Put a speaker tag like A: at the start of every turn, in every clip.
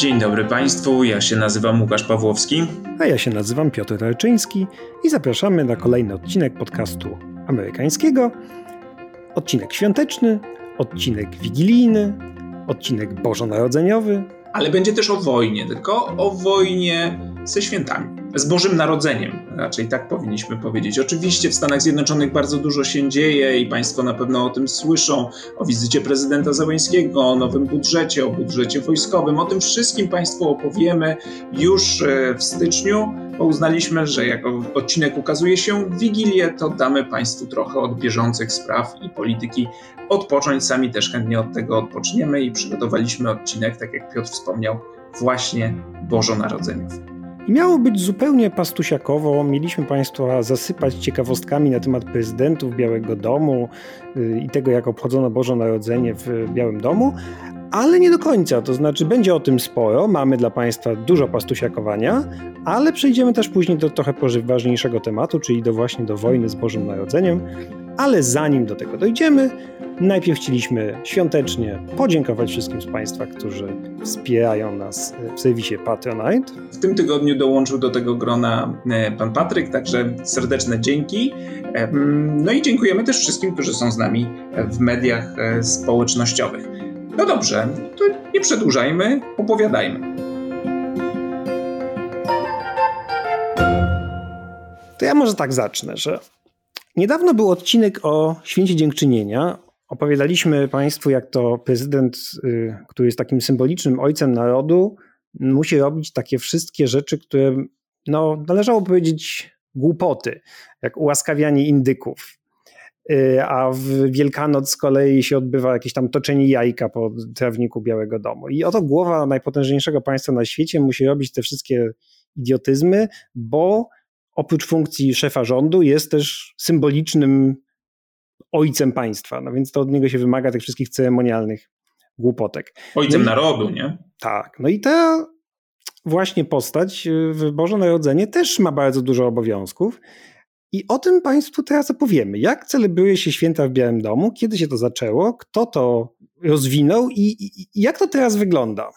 A: Dzień dobry Państwu, ja się nazywam Łukasz Pawłowski.
B: A ja się nazywam Piotr Ralczyński i zapraszamy na kolejny odcinek podcastu amerykańskiego. Odcinek świąteczny, odcinek wigilijny, odcinek bożonarodzeniowy.
A: Ale będzie też o wojnie, tylko o wojnie ze świętami z Bożym Narodzeniem, raczej tak powinniśmy powiedzieć. Oczywiście w Stanach Zjednoczonych bardzo dużo się dzieje i Państwo na pewno o tym słyszą, o wizycie prezydenta Załęskiego, o nowym budżecie, o budżecie wojskowym. O tym wszystkim Państwu opowiemy już e, w styczniu, bo uznaliśmy, że jako odcinek ukazuje się w Wigilię, to damy Państwu trochę od bieżących spraw i polityki odpocząć. Sami też chętnie od tego odpoczniemy i przygotowaliśmy odcinek, tak jak Piotr wspomniał, właśnie Bożonarodzeniów.
B: Miało być zupełnie pastusiakowo. Mieliśmy Państwa zasypać ciekawostkami na temat prezydentów Białego Domu y, i tego, jak obchodzono Boże Narodzenie w Białym Domu, ale nie do końca. To znaczy, będzie o tym sporo. Mamy dla Państwa dużo pastusiakowania, ale przejdziemy też później do trochę ważniejszego tematu, czyli do właśnie do wojny z Bożym Narodzeniem. Ale zanim do tego dojdziemy, najpierw chcieliśmy świątecznie podziękować wszystkim z Państwa, którzy wspierają nas w serwisie Patronite.
A: W tym tygodniu dołączył do tego grona e, pan Patryk, także serdeczne dzięki. E, no i dziękujemy też wszystkim, którzy są z nami w mediach e, społecznościowych. No dobrze, to nie przedłużajmy, opowiadajmy.
B: To ja może tak zacznę, że niedawno był odcinek o Święcie Dziękczynienia. Opowiadaliśmy Państwu, jak to prezydent, y, który jest takim symbolicznym ojcem narodu, musi robić takie wszystkie rzeczy, które no, należało powiedzieć głupoty, jak ułaskawianie indyków. Y, a w Wielkanoc z kolei się odbywa jakieś tam toczenie jajka po trawniku Białego Domu. I oto głowa najpotężniejszego państwa na świecie musi robić te wszystkie idiotyzmy, bo oprócz funkcji szefa rządu jest też symbolicznym ojcem państwa. No więc to od niego się wymaga tych wszystkich ceremonialnych głupotek.
A: Ojcem no narodu, nie?
B: Tak. No i ta właśnie postać w Boże Narodzenie też ma bardzo dużo obowiązków. I o tym Państwu teraz opowiemy. Jak celebruje się święta w Białym Domu, kiedy się to zaczęło, kto to rozwinął i, i, i jak to teraz wygląda?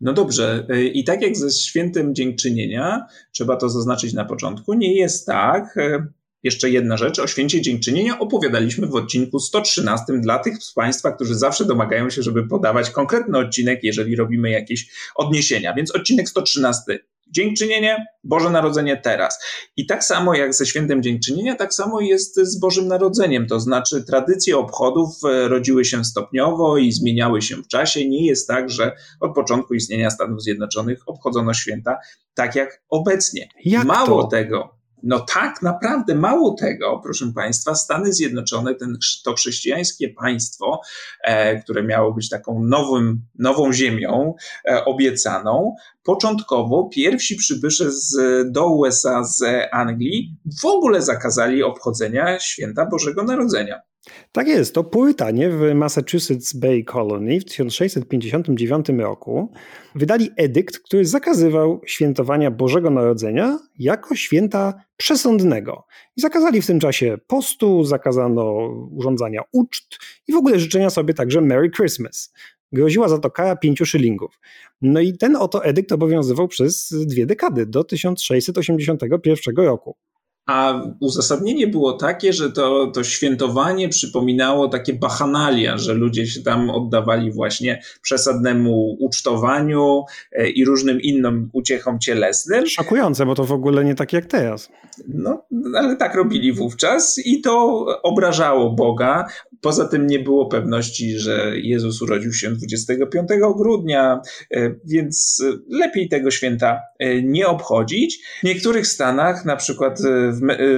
A: No dobrze, y, i tak jak ze świętem dziękczynienia, trzeba to zaznaczyć na początku, nie jest tak. Y, jeszcze jedna rzecz, o święcie dziękczynienia opowiadaliśmy w odcinku 113 dla tych z Państwa, którzy zawsze domagają się, żeby podawać konkretny odcinek, jeżeli robimy jakieś odniesienia. Więc odcinek 113 Dziękczynienie, Boże Narodzenie teraz. I tak samo jak ze świętem dziękczynienia, tak samo jest z Bożym Narodzeniem. To znaczy, tradycje obchodów e, rodziły się stopniowo i zmieniały się w czasie. Nie jest tak, że od początku istnienia Stanów Zjednoczonych obchodzono święta tak jak obecnie.
B: Jak
A: Mało
B: to?
A: tego, no tak, naprawdę mało tego, proszę Państwa, Stany Zjednoczone, ten, to chrześcijańskie państwo, e, które miało być taką nowym, nową ziemią e, obiecaną, początkowo pierwsi przybysze z, do USA z Anglii w ogóle zakazali obchodzenia święta Bożego Narodzenia.
B: Tak jest, to Purytanie w Massachusetts Bay Colony w 1659 roku wydali edykt, który zakazywał świętowania Bożego Narodzenia jako święta przesądnego. I zakazali w tym czasie postu, zakazano urządzania uczt i w ogóle życzenia sobie także Merry Christmas. Groziła za to kara pięciu szylingów. No i ten oto edykt obowiązywał przez dwie dekady, do 1681 roku.
A: A uzasadnienie było takie, że to, to świętowanie przypominało takie bachanalia, że ludzie się tam oddawali właśnie przesadnemu ucztowaniu e, i różnym innym uciechom cielesnym.
B: Szokujące, bo to w ogóle nie tak jak teraz.
A: No, ale tak robili wówczas i to obrażało Boga. Poza tym nie było pewności, że Jezus urodził się 25 grudnia, e, więc lepiej tego święta e, nie obchodzić. W niektórych stanach, na przykład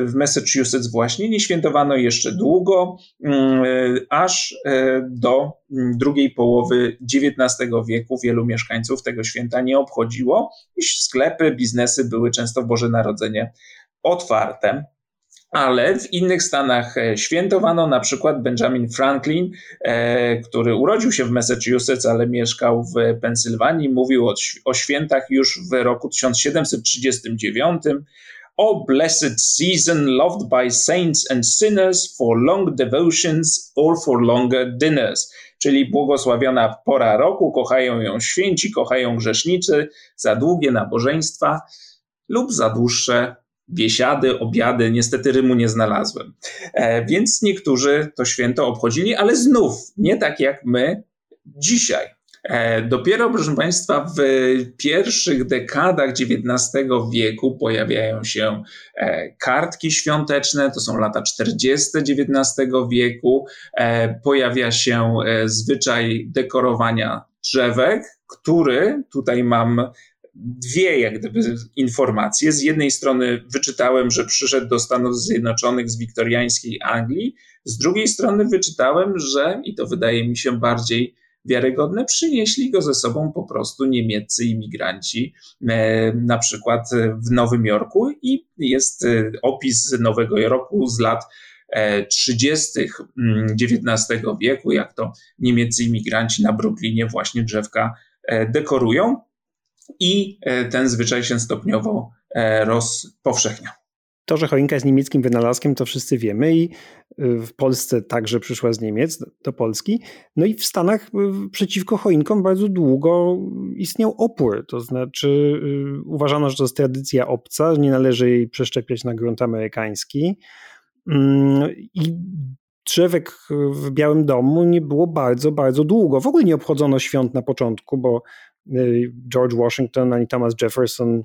A: w Massachusetts właśnie, nie świętowano jeszcze długo, mm, aż e, do mm, drugiej połowy XIX wieku wielu mieszkańców tego święta nie obchodziło sklepy, biznesy były często w Boże Narodzenie otwarte ale w innych stanach e, świętowano na przykład Benjamin Franklin, e, który urodził się w Massachusetts, ale mieszkał w Pensylwanii, mówił o, o świętach już w roku 1739. O blessed season, loved by saints and sinners, for long devotions or for longer dinners. Czyli błogosławiona pora roku, kochają ją święci, kochają grzesznicy, za długie nabożeństwa lub za dłuższe biesiady, obiady. Niestety Rymu nie znalazłem. E, więc niektórzy to święto obchodzili, ale znów nie tak jak my dzisiaj. E, dopiero, proszę Państwa, w pierwszych dekadach XIX wieku pojawiają się e, kartki świąteczne, to są lata 40. XIX wieku. Pojawia się zwyczaj dekorowania drzewek, który tutaj mam dwie jak gdyby informacje. Z jednej strony wyczytałem, że przyszedł do Stanów Zjednoczonych z wiktoriańskiej Anglii, z drugiej strony wyczytałem, że, i to wydaje mi się bardziej wiarygodne, przynieśli go ze sobą po prostu niemieccy imigranci, e, na przykład w Nowym Jorku i jest e, opis Nowego Jorku z lat 30. XIX mm, wieku, jak to niemieccy imigranci na Brooklynie właśnie drzewka e, dekorują i ten zwyczaj się stopniowo rozpowszechniał.
B: To, że choinka jest niemieckim wynalazkiem, to wszyscy wiemy i y, w Polsce także przyszła z Niemiec do Polski. No i w Stanach przeciwko choinkom bardzo długo istniał opór. To znaczy uważano, że to jest tradycja obca, że nie należy jej przeszczepiać na grunt amerykański. Mm, I drzewek w Białym Domu nie było bardzo, bardzo długo. W ogóle nie obchodzono świąt na początku, bo George Washington ani Thomas Jefferson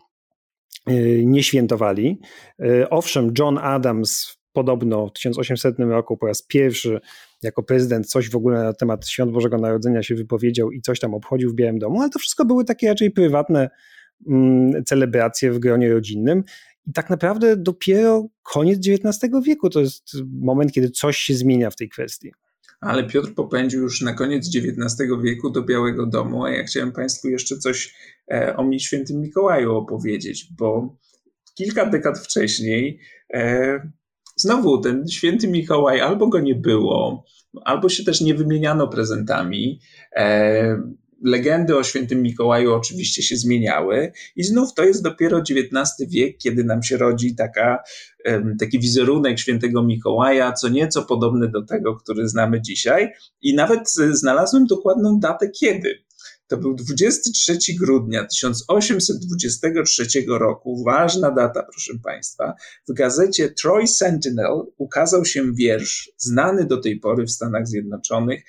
B: Y, nie świętowali. Y, owszem, John Adams podobno w 1800 roku po raz pierwszy jako prezydent coś w ogóle na temat Świąt Bożego Narodzenia się wypowiedział i coś tam obchodził w Białym Domu, ale to wszystko były takie raczej prywatne mm, celebracje w gronie rodzinnym. I tak naprawdę dopiero koniec XIX wieku to jest moment, kiedy coś się zmienia w tej kwestii
A: ale Piotr popędził już na koniec XIX wieku do Białego Domu, a ja chciałem Państwu jeszcze coś e, o mi świętym Mikołaju opowiedzieć, bo kilka dekad wcześniej e, znowu ten święty Mikołaj albo go nie było, albo się też nie wymieniano prezentami. Legendy o świętym Mikołaju oczywiście się zmieniały i znów to jest dopiero XIX wiek, kiedy nam się rodzi taka, taki wizerunek świętego Mikołaja, co nieco podobny do tego, który znamy dzisiaj i nawet znalazłem dokładną datę kiedy. To był 23 grudnia 1823 roku, ważna data, proszę Państwa. W gazecie Troy Sentinel ukazał się wiersz znany do tej pory w Stanach Zjednoczonych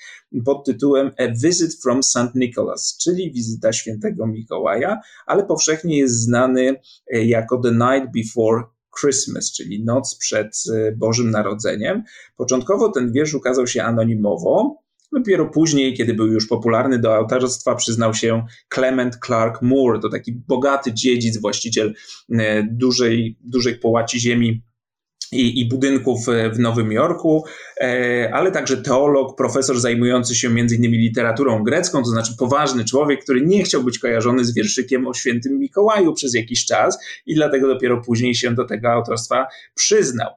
A: pod tytułem A Visit from St. Nicholas, czyli wizyta świętego Mikołaja, ale powszechnie jest znany e, jako The Night Before Christmas, czyli noc przed e, Bożym Narodzeniem. Początkowo ten wiersz ukazał się anonimowo, Dopiero później, kiedy był już popularny do autorstwa, przyznał się Clement Clark Moore, to taki bogaty dziedzic, właściciel e, dużej, dużej połaci ziemi i, i, budynków w Nowym Jorku, e, ale także teolog, profesor zajmujący się innymi literaturą grecką, to znaczy poważny człowiek, który nie chciał być kojarzony z wierszykiem o świętym Mikołaju przez jakiś czas i dlatego dopiero później się do tego autorstwa przyznał.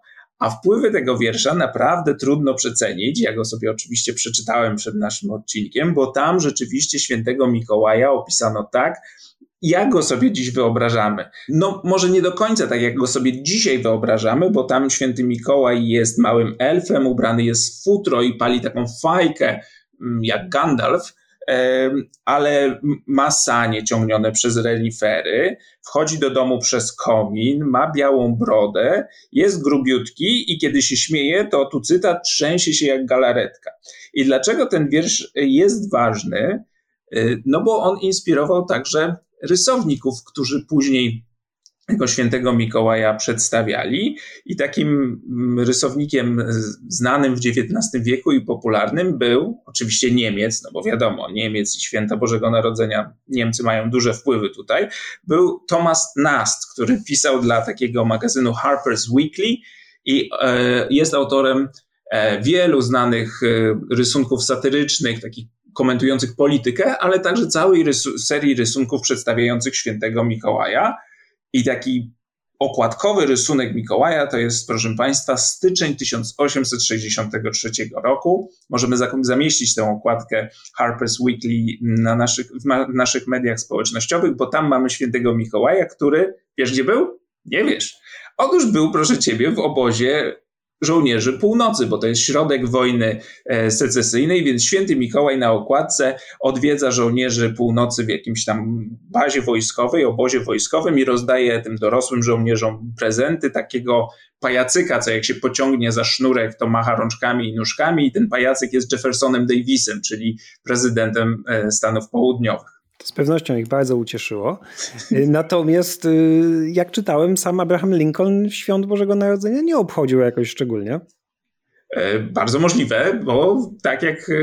A: A wpływy tego wiersza naprawdę trudno przecenić. Ja go sobie oczywiście przeczytałem przed naszym odcinkiem, bo tam rzeczywiście świętego Mikołaja opisano tak, jak go sobie dziś wyobrażamy. No, może nie do końca tak, jak go sobie dzisiaj wyobrażamy, bo tam święty Mikołaj jest małym elfem, ubrany jest w futro i pali taką fajkę, mm, jak Gandalf, ale ma sanie ciągnione przez renifery, wchodzi do domu przez komin, ma białą brodę, jest grubiutki i kiedy się śmieje, to tu cytat trzęsie się jak galaretka. I dlaczego ten wiersz jest ważny? Y, no bo on inspirował także rysowników, którzy później tego świętego Mikołaja przedstawiali i takim mm, rysownikiem znanym w XIX wieku i popularnym był oczywiście Niemiec, no bo wiadomo, Niemiec i święta Bożego Narodzenia, Niemcy mają duże wpływy tutaj, był Thomas Nast, który pisał dla takiego magazynu Harper's Weekly i e, jest autorem e, wielu znanych e, rysunków satyrycznych, takich komentujących politykę, ale także całej rysu serii rysunków przedstawiających świętego Mikołaja. I taki okładkowy rysunek Mikołaja to jest, proszę Państwa, styczeń 1863 roku. Możemy zamieścić tę okładkę Harper's Weekly na naszych, w naszych mediach społecznościowych, bo tam mamy świętego Mikołaja, który, wiesz gdzie był? Nie wiesz. Otóż był, proszę ciebie, w obozie żołnierzy północy, bo to jest środek wojny e, secesyjnej, więc święty Mikołaj na okładce odwiedza żołnierzy północy w jakimś tam bazie wojskowej, obozie wojskowym i rozdaje tym dorosłym żołnierzom prezenty takiego pajacyka, co jak się pociągnie za sznurek, to macha rączkami i nóżkami i ten pajacyk jest Jeffersonem Davisem, czyli prezydentem e, Stanów Południowych.
B: Z pewnością ich bardzo ucieszyło. Y, natomiast y, jak czytałem, sam Abraham Lincoln świąt Bożego Narodzenia nie obchodził jakoś szczególnie.
A: E, bardzo możliwe, bo tak jak e,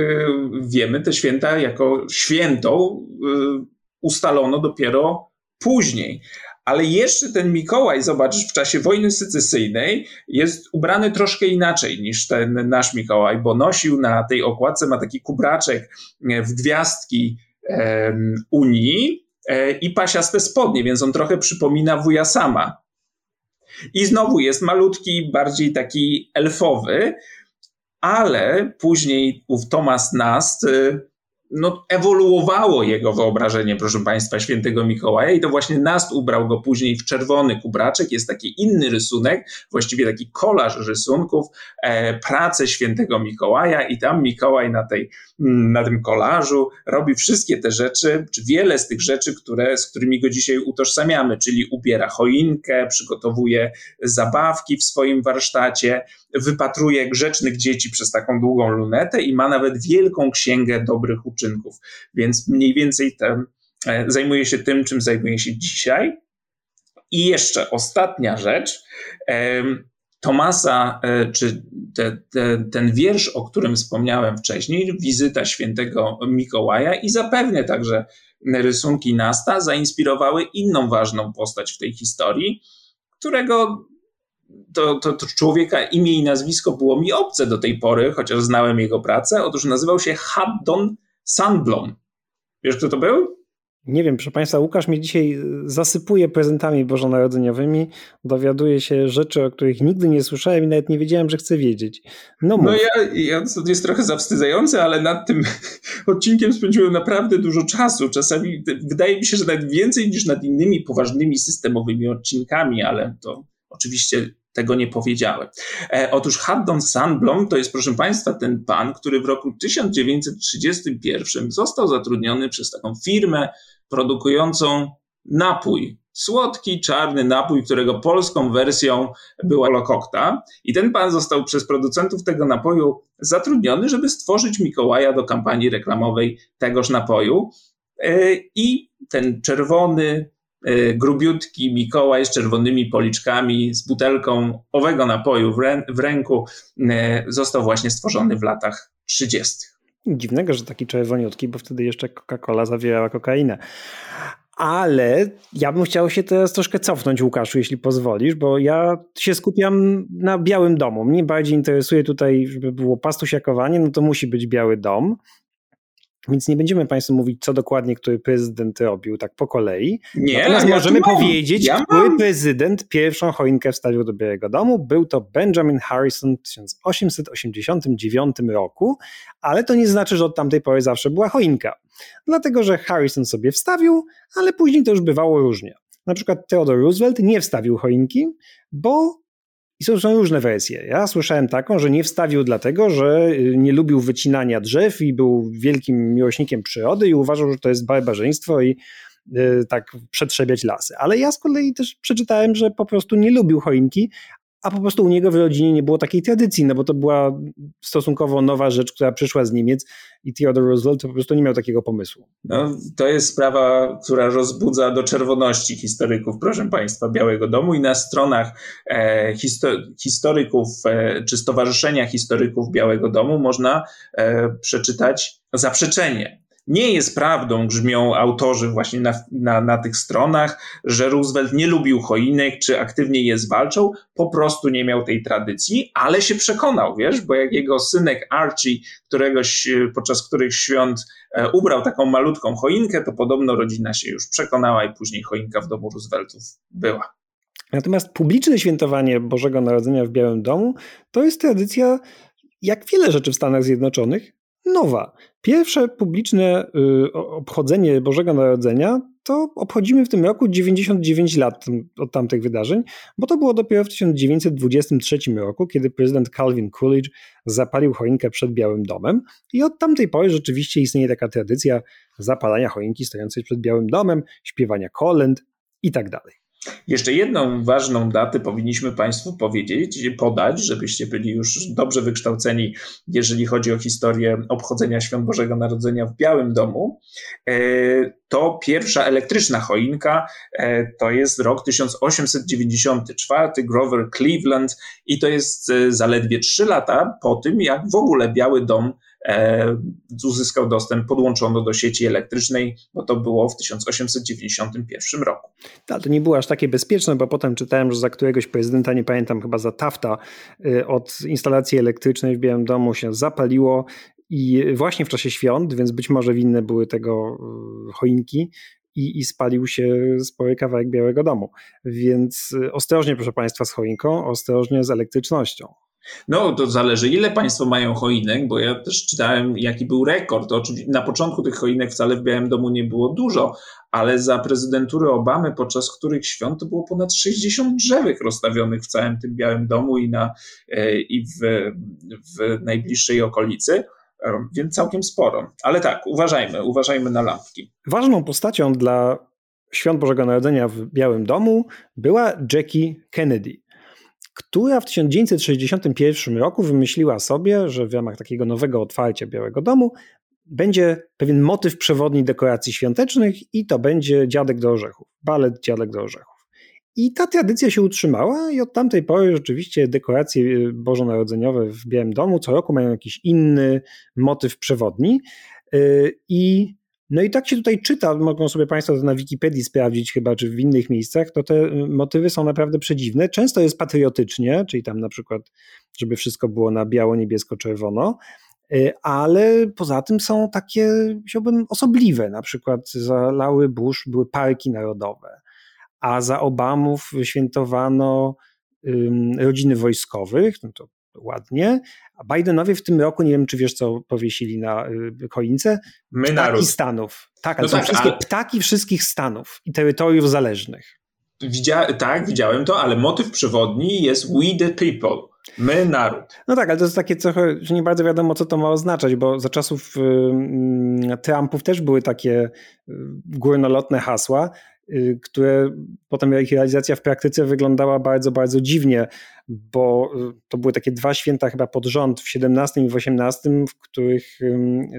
A: wiemy, te święta jako święto e, ustalono dopiero później. Ale jeszcze ten Mikołaj, zobacz, w czasie wojny secesyjnej jest ubrany troszkę inaczej niż ten nasz Mikołaj, bo nosił na tej okładce, ma taki kubraczek w gwiazdki Unii e, i pasiaste spodnie, więc on trochę przypomina wuja sama. I znowu jest malutki, bardziej taki elfowy, ale później ów Thomas Nast y, no, ewoluowało jego wyobrażenie, proszę Państwa, świętego Mikołaja i to właśnie Nast ubrał go później w czerwony kubraczek. Jest taki inny rysunek, właściwie taki kolaż rysunków, e, pracę świętego Mikołaja i tam Mikołaj na, tej, mm, na tym kolażu robi wszystkie te rzeczy, czy wiele z tych rzeczy, które, z którymi go dzisiaj utożsamiamy, czyli ubiera choinkę, przygotowuje zabawki w swoim warsztacie, wypatruje grzecznych dzieci przez taką długą lunetę i ma nawet wielką księgę dobrych uczynków. Więc mniej więcej ten, e, zajmuje się tym, czym zajmuje się dzisiaj. I jeszcze ostatnia rzecz. Tomasa, e, czy te, te, ten wiersz, o którym wspomniałem wcześniej, wizyta świętego Mikołaja i zapewne także rysunki Nasta zainspirowały inną ważną postać w tej historii, którego to, to, to, człowieka imię i nazwisko było mi obce do tej pory, chociaż znałem jego pracę. Otóż nazywał się Haddon Sandblom. Wiesz, kto to był?
B: Nie wiem, proszę Państwa, Łukasz mnie dzisiaj zasypuje prezentami bożonarodzeniowymi, dowiaduje się rzeczy, o których nigdy nie słyszałem i nawet nie wiedziałem, że chcę wiedzieć.
A: No, no ja, ja, to jest trochę zawstydzające, ale nad tym odcinkiem spędziłem naprawdę dużo czasu. Czasami wydaje mi się, że nawet więcej niż nad innymi poważnymi systemowymi odcinkami, ale to oczywiście tego nie powiedziałem. E, otóż Haddon Sandblom to jest, proszę Państwa, ten pan, który w roku 1931 został zatrudniony przez taką firmę produkującą napój. Słodki, czarny napój, którego polską wersją była Lokokta. I ten pan został przez producentów tego napoju zatrudniony, żeby stworzyć Mikołaja do kampanii reklamowej tegoż napoju. E, I ten czerwony, grubiutki Mikołaj z czerwonymi policzkami, z butelką owego napoju w, rę w ręku, e, został właśnie stworzony w latach 30.
B: Dziwnego, że taki czerwoniutki, bo wtedy jeszcze Coca-Cola zawierała kokainę. Ale ja bym chciał się teraz troszkę cofnąć, Łukaszu, jeśli pozwolisz, bo ja się skupiam na Białym Domu. Mnie bardziej interesuje tutaj, żeby było pastusiakowanie, no to musi być Biały Dom. Więc nie będziemy Państwu mówić, co dokładnie który prezydent robił, tak po kolei. Nie, Natomiast ja możemy powiedzieć, ja który prezydent pierwszą choinkę wstawił do Białego Domu. Był to Benjamin Harrison w 1889 roku, ale to nie znaczy, że od tamtej pory zawsze była choinka. Dlatego, że Harrison sobie wstawił, ale później to już bywało różnie. Na przykład Theodore Roosevelt nie wstawił choinki, bo i są, są różne wersje. Ja słyszałem taką, że nie wstawił dlatego, że y, nie lubił wycinania drzew i był wielkim miłośnikiem przyrody i uważał, że to jest barbarzyństwo i y, tak przetrzebiać lasy. Ale ja z kolei też przeczytałem, że po prostu nie lubił choinki, a po prostu u niego w rodzinie nie było takiej tradycji, no bo to była stosunkowo nowa rzecz, która przyszła z Niemiec i Theodore Roosevelt po prostu nie miał takiego pomysłu.
A: No, to jest sprawa, która rozbudza do czerwoności historyków, proszę Państwa, Białego Domu i na stronach e, histo- historyków e, czy Stowarzyszenia Historyków Białego Domu można e, przeczytać zaprzeczenie nie jest prawdą, brzmią autorzy właśnie na, na, na tych stronach, że Roosevelt nie lubił choinek, czy aktywnie je zwalczał, po prostu nie miał tej tradycji, ale się przekonał, wiesz, bo jak jego synek Archie któregoś, e, podczas których świąt e, ubrał taką malutką choinkę, to podobno rodzina się już przekonała i później choinka w domu Rooseveltów była.
B: Natomiast publiczne świętowanie Bożego Narodzenia w Białym Domu to jest tradycja, jak wiele rzeczy w Stanach Zjednoczonych, nowa. Pierwsze publiczne y, obchodzenie Bożego Narodzenia to obchodzimy w tym roku 99 lat od tamtych wydarzeń, bo to było dopiero w 1923 roku, kiedy prezydent Calvin Coolidge zapalił choinkę przed Białym Domem i od tamtej pory rzeczywiście istnieje taka tradycja zapalania choinki stojącej przed Białym Domem, śpiewania kolęd i tak dalej.
A: Jeszcze jedną ważną datę powinniśmy Państwu powiedzieć, podać, żebyście byli już dobrze wykształceni, jeżeli chodzi o historię obchodzenia Świąt Bożego Narodzenia w Białym Domu. E, to pierwsza elektryczna choinka e, to jest rok 1894, Grover Cleveland, i to jest e, zaledwie trzy lata po tym, jak w ogóle Biały Dom uzyskał dostęp, podłączono do sieci elektrycznej, bo to było w 1891 roku.
B: Tak, to nie było aż takie bezpieczne, bo potem czytałem, że za któregoś prezydenta, nie pamiętam, chyba za Tafta, y, od instalacji elektrycznej w Białym Domu się zapaliło i właśnie w czasie świąt, więc być może winne były tego y, choinki, i, i, spalił się spory kawałek Białego Domu. Więc y, ostrożnie, proszę Państwa, z choinką, ostrożnie z elektrycznością.
A: No, to zależy, ile Państwo mają choinek, bo ja też czytałem, jaki był rekord. Oczywiście na początku tych choinek wcale w Białym Domu nie było dużo, ale za prezydentury Obamy, podczas których świąt to było ponad 60 drzewek rozstawionych w całym tym Białym Domu i, na, e, i w, w najbliższej okolicy. E, więc całkiem sporo. Ale tak, uważajmy, uważajmy na lampki.
B: Ważną postacią dla Świąt Bożego Narodzenia w Białym Domu była Jackie Kennedy która w 1961 roku wymyśliła sobie, że w ramach takiego nowego otwarcia Białego Domu będzie pewien motyw przewodni dekoracji świątecznych i to będzie Dziadek do Orzechów, balet Dziadek do Orzechów. I ta tradycja się utrzymała i od tamtej pory rzeczywiście dekoracje y, bożonarodzeniowe w Białym Domu co roku mają jakiś inny motyw przewodni y, i no i tak się tutaj czyta, mogą sobie Państwo to na Wikipedii sprawdzić chyba, czy w innych miejscach, to te y, motywy są naprawdę przedziwne. Często jest patriotycznie, czyli tam na przykład, żeby wszystko było na biało, niebiesko, czerwono, y, ale poza tym są takie, chciałbym, osobliwe. Na przykład za Lały Bush były parki narodowe, a za Obamów świętowano rodziny wojskowych, no to ładnie. A Bidenowie w tym roku, nie wiem czy wiesz co powiesili na y, choince,
A: My
B: ptaki
A: naród.
B: stanów. Tak, ale no są tak, wszystkie a... ptaki wszystkich stanów i terytoriów zależnych.
A: Widzia tak, widziałem to, ale motyw przewodni jest we the people. My, naród.
B: No tak, ale to jest takie trochę, że nie bardzo wiadomo, co to ma oznaczać, bo za czasów y, Trumpów też były takie y, górnolotne hasła, Y, które potem ich realizacja w praktyce wyglądała bardzo, bardzo dziwnie, bo y, to były takie dwa święta chyba pod rząd w 17 i w 18, w których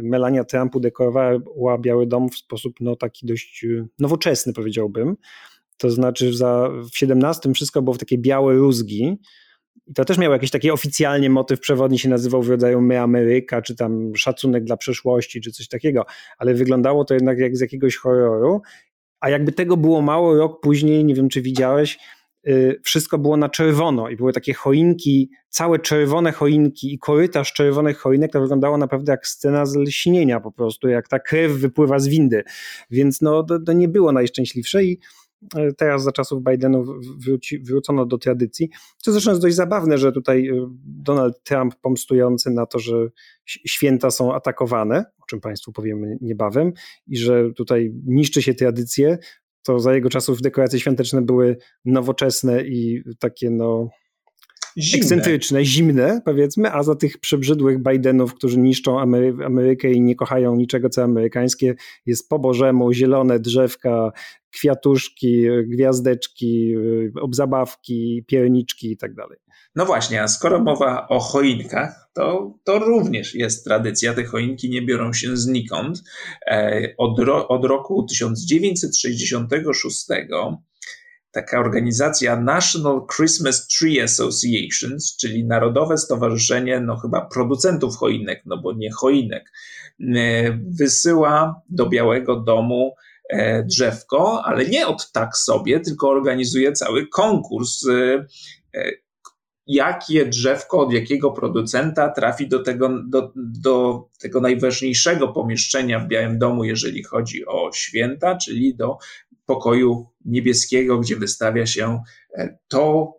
B: Melania Trump udekorowała Biały Dom w sposób no, taki dość y, nowoczesny, powiedziałbym. To znaczy za, w 17 wszystko było w takie białe rózgi, i to też miał jakiś taki oficjalnie motyw przewodni, się nazywał w rodzaju My Ameryka, czy tam szacunek dla przeszłości, czy coś takiego, ale wyglądało to jednak jak z jakiegoś horroru. A jakby tego było mało, rok później, nie wiem czy widziałeś, y, wszystko było na czerwono i były takie choinki, całe czerwone choinki i korytarz czerwonych choinek, to wyglądało naprawdę jak scena z lśnienia po prostu, jak ta krew wypływa z windy. Więc no, to, to nie było najszczęśliwsze i E, teraz za czasów Bidenu wróci, wrócono do tradycji. Co zresztą jest dość zabawne, że tutaj e, Donald Trump pomstujący na to, że święta są atakowane, czym Państwu powiemy niebawem, i że tutaj niszczy się tradycje, to za jego czasów dekoracje świąteczne były nowoczesne i takie no Zimne. ekscentryczne, zimne powiedzmy, a za tych przebrzydłych Bidenów, którzy niszczą Amery Amerykę i nie kochają niczego co amerykańskie, jest po bożemu zielone drzewka, kwiatuszki, gwiazdeczki, obzabawki, pierniczki i tak dalej.
A: No właśnie, a skoro mowa o choinkach, to, to również jest tradycja. Te choinki nie biorą się znikąd. E, od, ro, od roku 1966 taka organizacja National Christmas Tree Associations, czyli Narodowe Stowarzyszenie, no chyba producentów choinek, no bo nie choinek, e, wysyła do Białego Domu e, drzewko, ale nie od tak sobie, tylko organizuje cały konkurs e, jakie drzewko od jakiego producenta trafi do tego, do, do tego najważniejszego pomieszczenia w Białym Domu, jeżeli chodzi o święta, czyli do pokoju niebieskiego, gdzie wystawia się e, to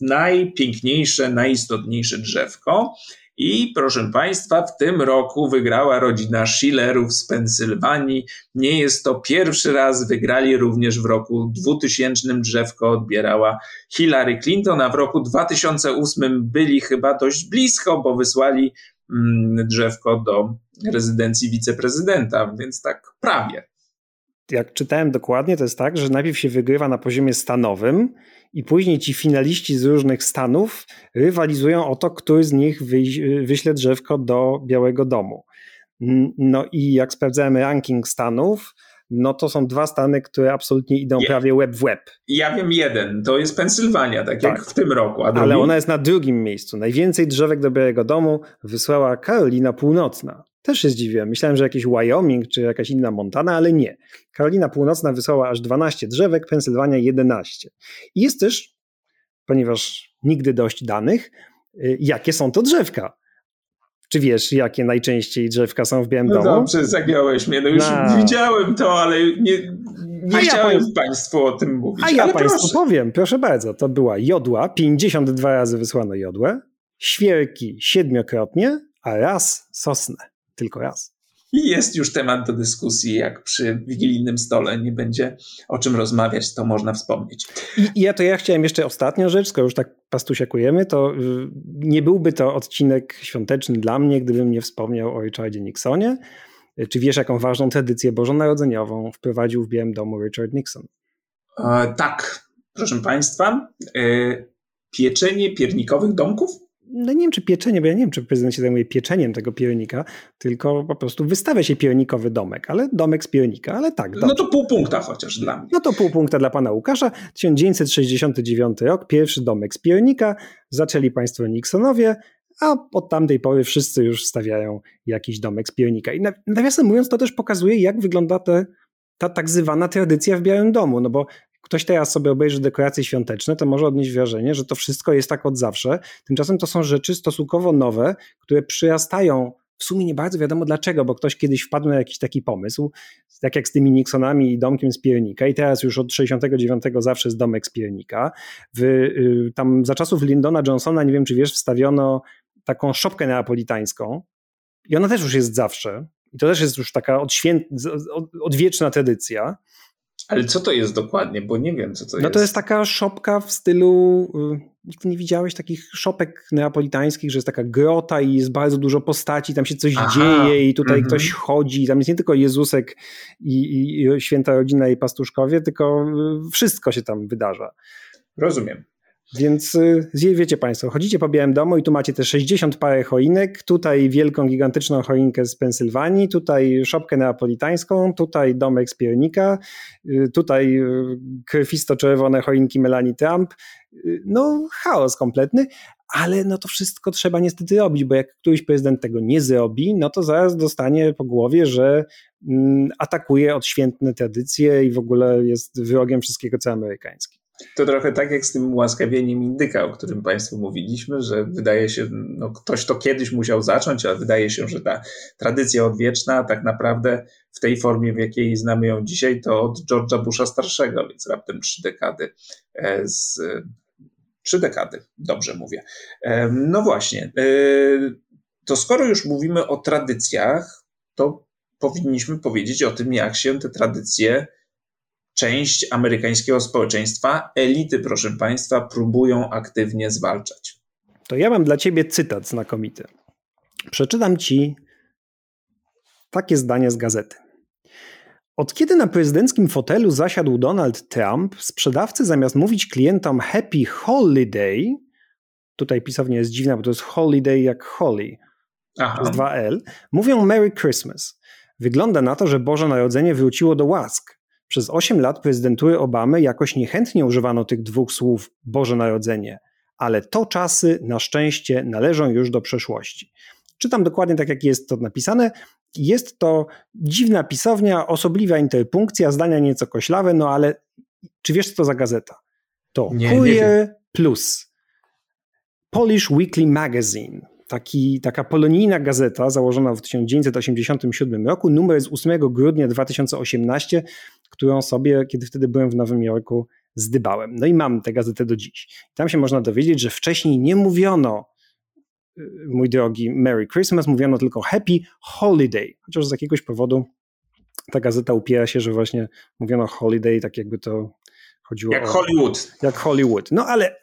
A: najpiękniejsze, najistotniejsze drzewko. I proszę Państwa, w tym roku wygrała rodzina Schillerów z Pensylwanii. Nie jest to pierwszy raz, wygrali również w roku 2000 drzewko odbierała Hillary Clinton, a w roku 2008 byli chyba dość blisko, bo wysłali mm, drzewko do rezydencji wiceprezydenta, więc tak prawie
B: jak czytałem dokładnie, to jest tak, że najpierw się wygrywa na poziomie stanowym i później ci finaliści z różnych stanów rywalizują o to, który z nich wyśle drzewko do Białego Domu. No i jak sprawdzałem ranking stanów, no to są dwa stany, które absolutnie idą prawie web w web.
A: Ja wiem jeden, to jest Pensylwania, tak, tak. jak w tym roku.
B: Ale ona jest na drugim miejscu. Najwięcej drzewek do Białego Domu wysłała Karolina Północna. Też się zdziwiłem. Myślałem, że jakiś Wyoming czy jakaś inna Montana, ale nie. Karolina Północna wysłała aż 12 drzewek, Pensylwania 11. I jest też, ponieważ nigdy dość danych, y, jakie są to drzewka. Czy wiesz, jakie najczęściej drzewka są w Białym
A: no
B: Domu?
A: dobrze, zagiąłeś mnie. No już no. widziałem to, ale nie, nie chciałem ja Państwu o tym mówić.
B: A ja Państwu proszę. powiem, proszę bardzo. To była jodła, 52 razy wysłano jodłę, świerki siedmiokrotnie, a raz sosnę tylko raz.
A: I jest już temat do dyskusji, jak przy wigilijnym stole nie będzie o czym rozmawiać, to można wspomnieć.
B: I ja to ja chciałem jeszcze ostatnią rzecz, skoro już tak pastusiakujemy, to y, nie byłby to odcinek świąteczny dla mnie, gdybym nie wspomniał o Richardzie Nixonie. Czy wiesz, jaką ważną tradycję bożonarodzeniową wprowadził w Białym Domu Richard Nixon?
A: E, tak, proszę Państwa. E, pieczenie piernikowych domków?
B: No nie wiem czy pieczenie, bo ja nie wiem czy prezydent się zajmuje pieczeniem tego piernika, tylko po prostu wystawia się piernikowy domek, ale domek z piernika, ale tak.
A: Dobrze. No to pół punkta chociaż dla mnie.
B: No to pół punkta dla pana Łukasza. 1969 rok, pierwszy domek z piernika, zaczęli państwo Nixonowie, a od tamtej pory wszyscy już stawiają jakiś domek z piernika. I nawiasem mówiąc, to też pokazuje, jak wygląda te, ta tak zwana tradycja w Białym Domu, no bo ktoś teraz sobie obejrzy dekoracje świąteczne, to może odnieść wrażenie, że to wszystko jest tak od zawsze. Tymczasem to są rzeczy stosunkowo nowe, które przyrastają w sumie nie bardzo wiadomo dlaczego, bo ktoś kiedyś wpadł na jakiś taki pomysł, tak jak z tymi Nixonami i domkiem z piernika i teraz już od 69 zawsze jest domek z piernika. W, y, tam za czasów Lyndona Johnsona, nie wiem czy wiesz, wstawiono taką szopkę neapolitańską i ona też już jest zawsze. I to też jest już taka odświęt, odwieczna tradycja.
A: Ale co to jest dokładnie? Bo nie wiem, co to
B: no
A: jest.
B: No to jest taka szopka w stylu. Y, nigdy nie widziałeś takich szopek neapolitańskich, że jest taka grota i jest bardzo dużo postaci, tam się coś Aha. dzieje i tutaj mm -hmm. ktoś chodzi. Tam jest nie tylko Jezusek i, i, i święta rodzina i pastuszkowie, tylko y, wszystko się tam wydarza.
A: Rozumiem.
B: Więc y, wiecie Państwo, chodzicie po Białym Domu i tu macie te 60 parę choinek, tutaj wielką, gigantyczną choinkę z Pensylwanii, tutaj szopkę neapolitańską, tutaj domek z piernika, y, tutaj y, krwisto-czerwone choinki Melanie Trump. No chaos kompletny, ale no to wszystko trzeba niestety robić, bo jak któryś prezydent tego nie zrobi, no to zaraz dostanie po głowie, że mm, atakuje odświętne tradycje i w ogóle jest wrogiem wszystkiego, co amerykańskie.
A: To trochę tak jak z tym ułaskawieniem indyka, o którym Państwu mówiliśmy, że wydaje się, no ktoś to kiedyś musiał zacząć, ale wydaje się, że ta tradycja odwieczna tak naprawdę w tej formie, w jakiej znamy ją dzisiaj, to od George'a Busha starszego, więc raptem trzy dekady e, z trzy dekady, dobrze mówię. E, no właśnie, e, to skoro już mówimy o tradycjach, to powinniśmy powiedzieć o tym, jak się te tradycje część amerykańskiego społeczeństwa, elity, proszę Państwa, próbują aktywnie zwalczać.
B: To ja mam dla Ciebie cytat znakomity. Przeczytam Ci takie zdanie z gazety. Od kiedy na prezydenckim fotelu zasiadł Donald Trump, sprzedawcy zamiast mówić klientom Happy Holiday, tutaj pisownia jest dziwna, bo to jest holiday jak Aha. z 2L, mówią Merry Christmas. Wygląda na to, że Boże Narodzenie wróciło do łask. Przez 8 lat prezydentury Obamy jakoś niechętnie używano tych dwóch słów Boże Narodzenie, ale to czasy na szczęście należą już do przeszłości. Czytam dokładnie tak, jak jest to napisane. Jest to dziwna pisownia, osobliwa interpunkcja, zdania nieco koślawe, no ale czy wiesz, co to za gazeta? To nie, Courier nie Plus, Polish Weekly Magazine taki, taka polonijna gazeta założona w 1987 roku, numer z 8 grudnia 2018, którą sobie, kiedy wtedy byłem w Nowym Jorku, zdybałem. No i mam tę gazetę do dziś. Tam się można dowiedzieć, że wcześniej nie mówiono mój drogi, Merry Christmas, mówiono tylko Happy Holiday, chociaż z jakiegoś powodu ta gazeta upiera się, że właśnie mówiono holiday, tak jakby to chodziło
A: Jak o, Hollywood.
B: Jak Hollywood. No ale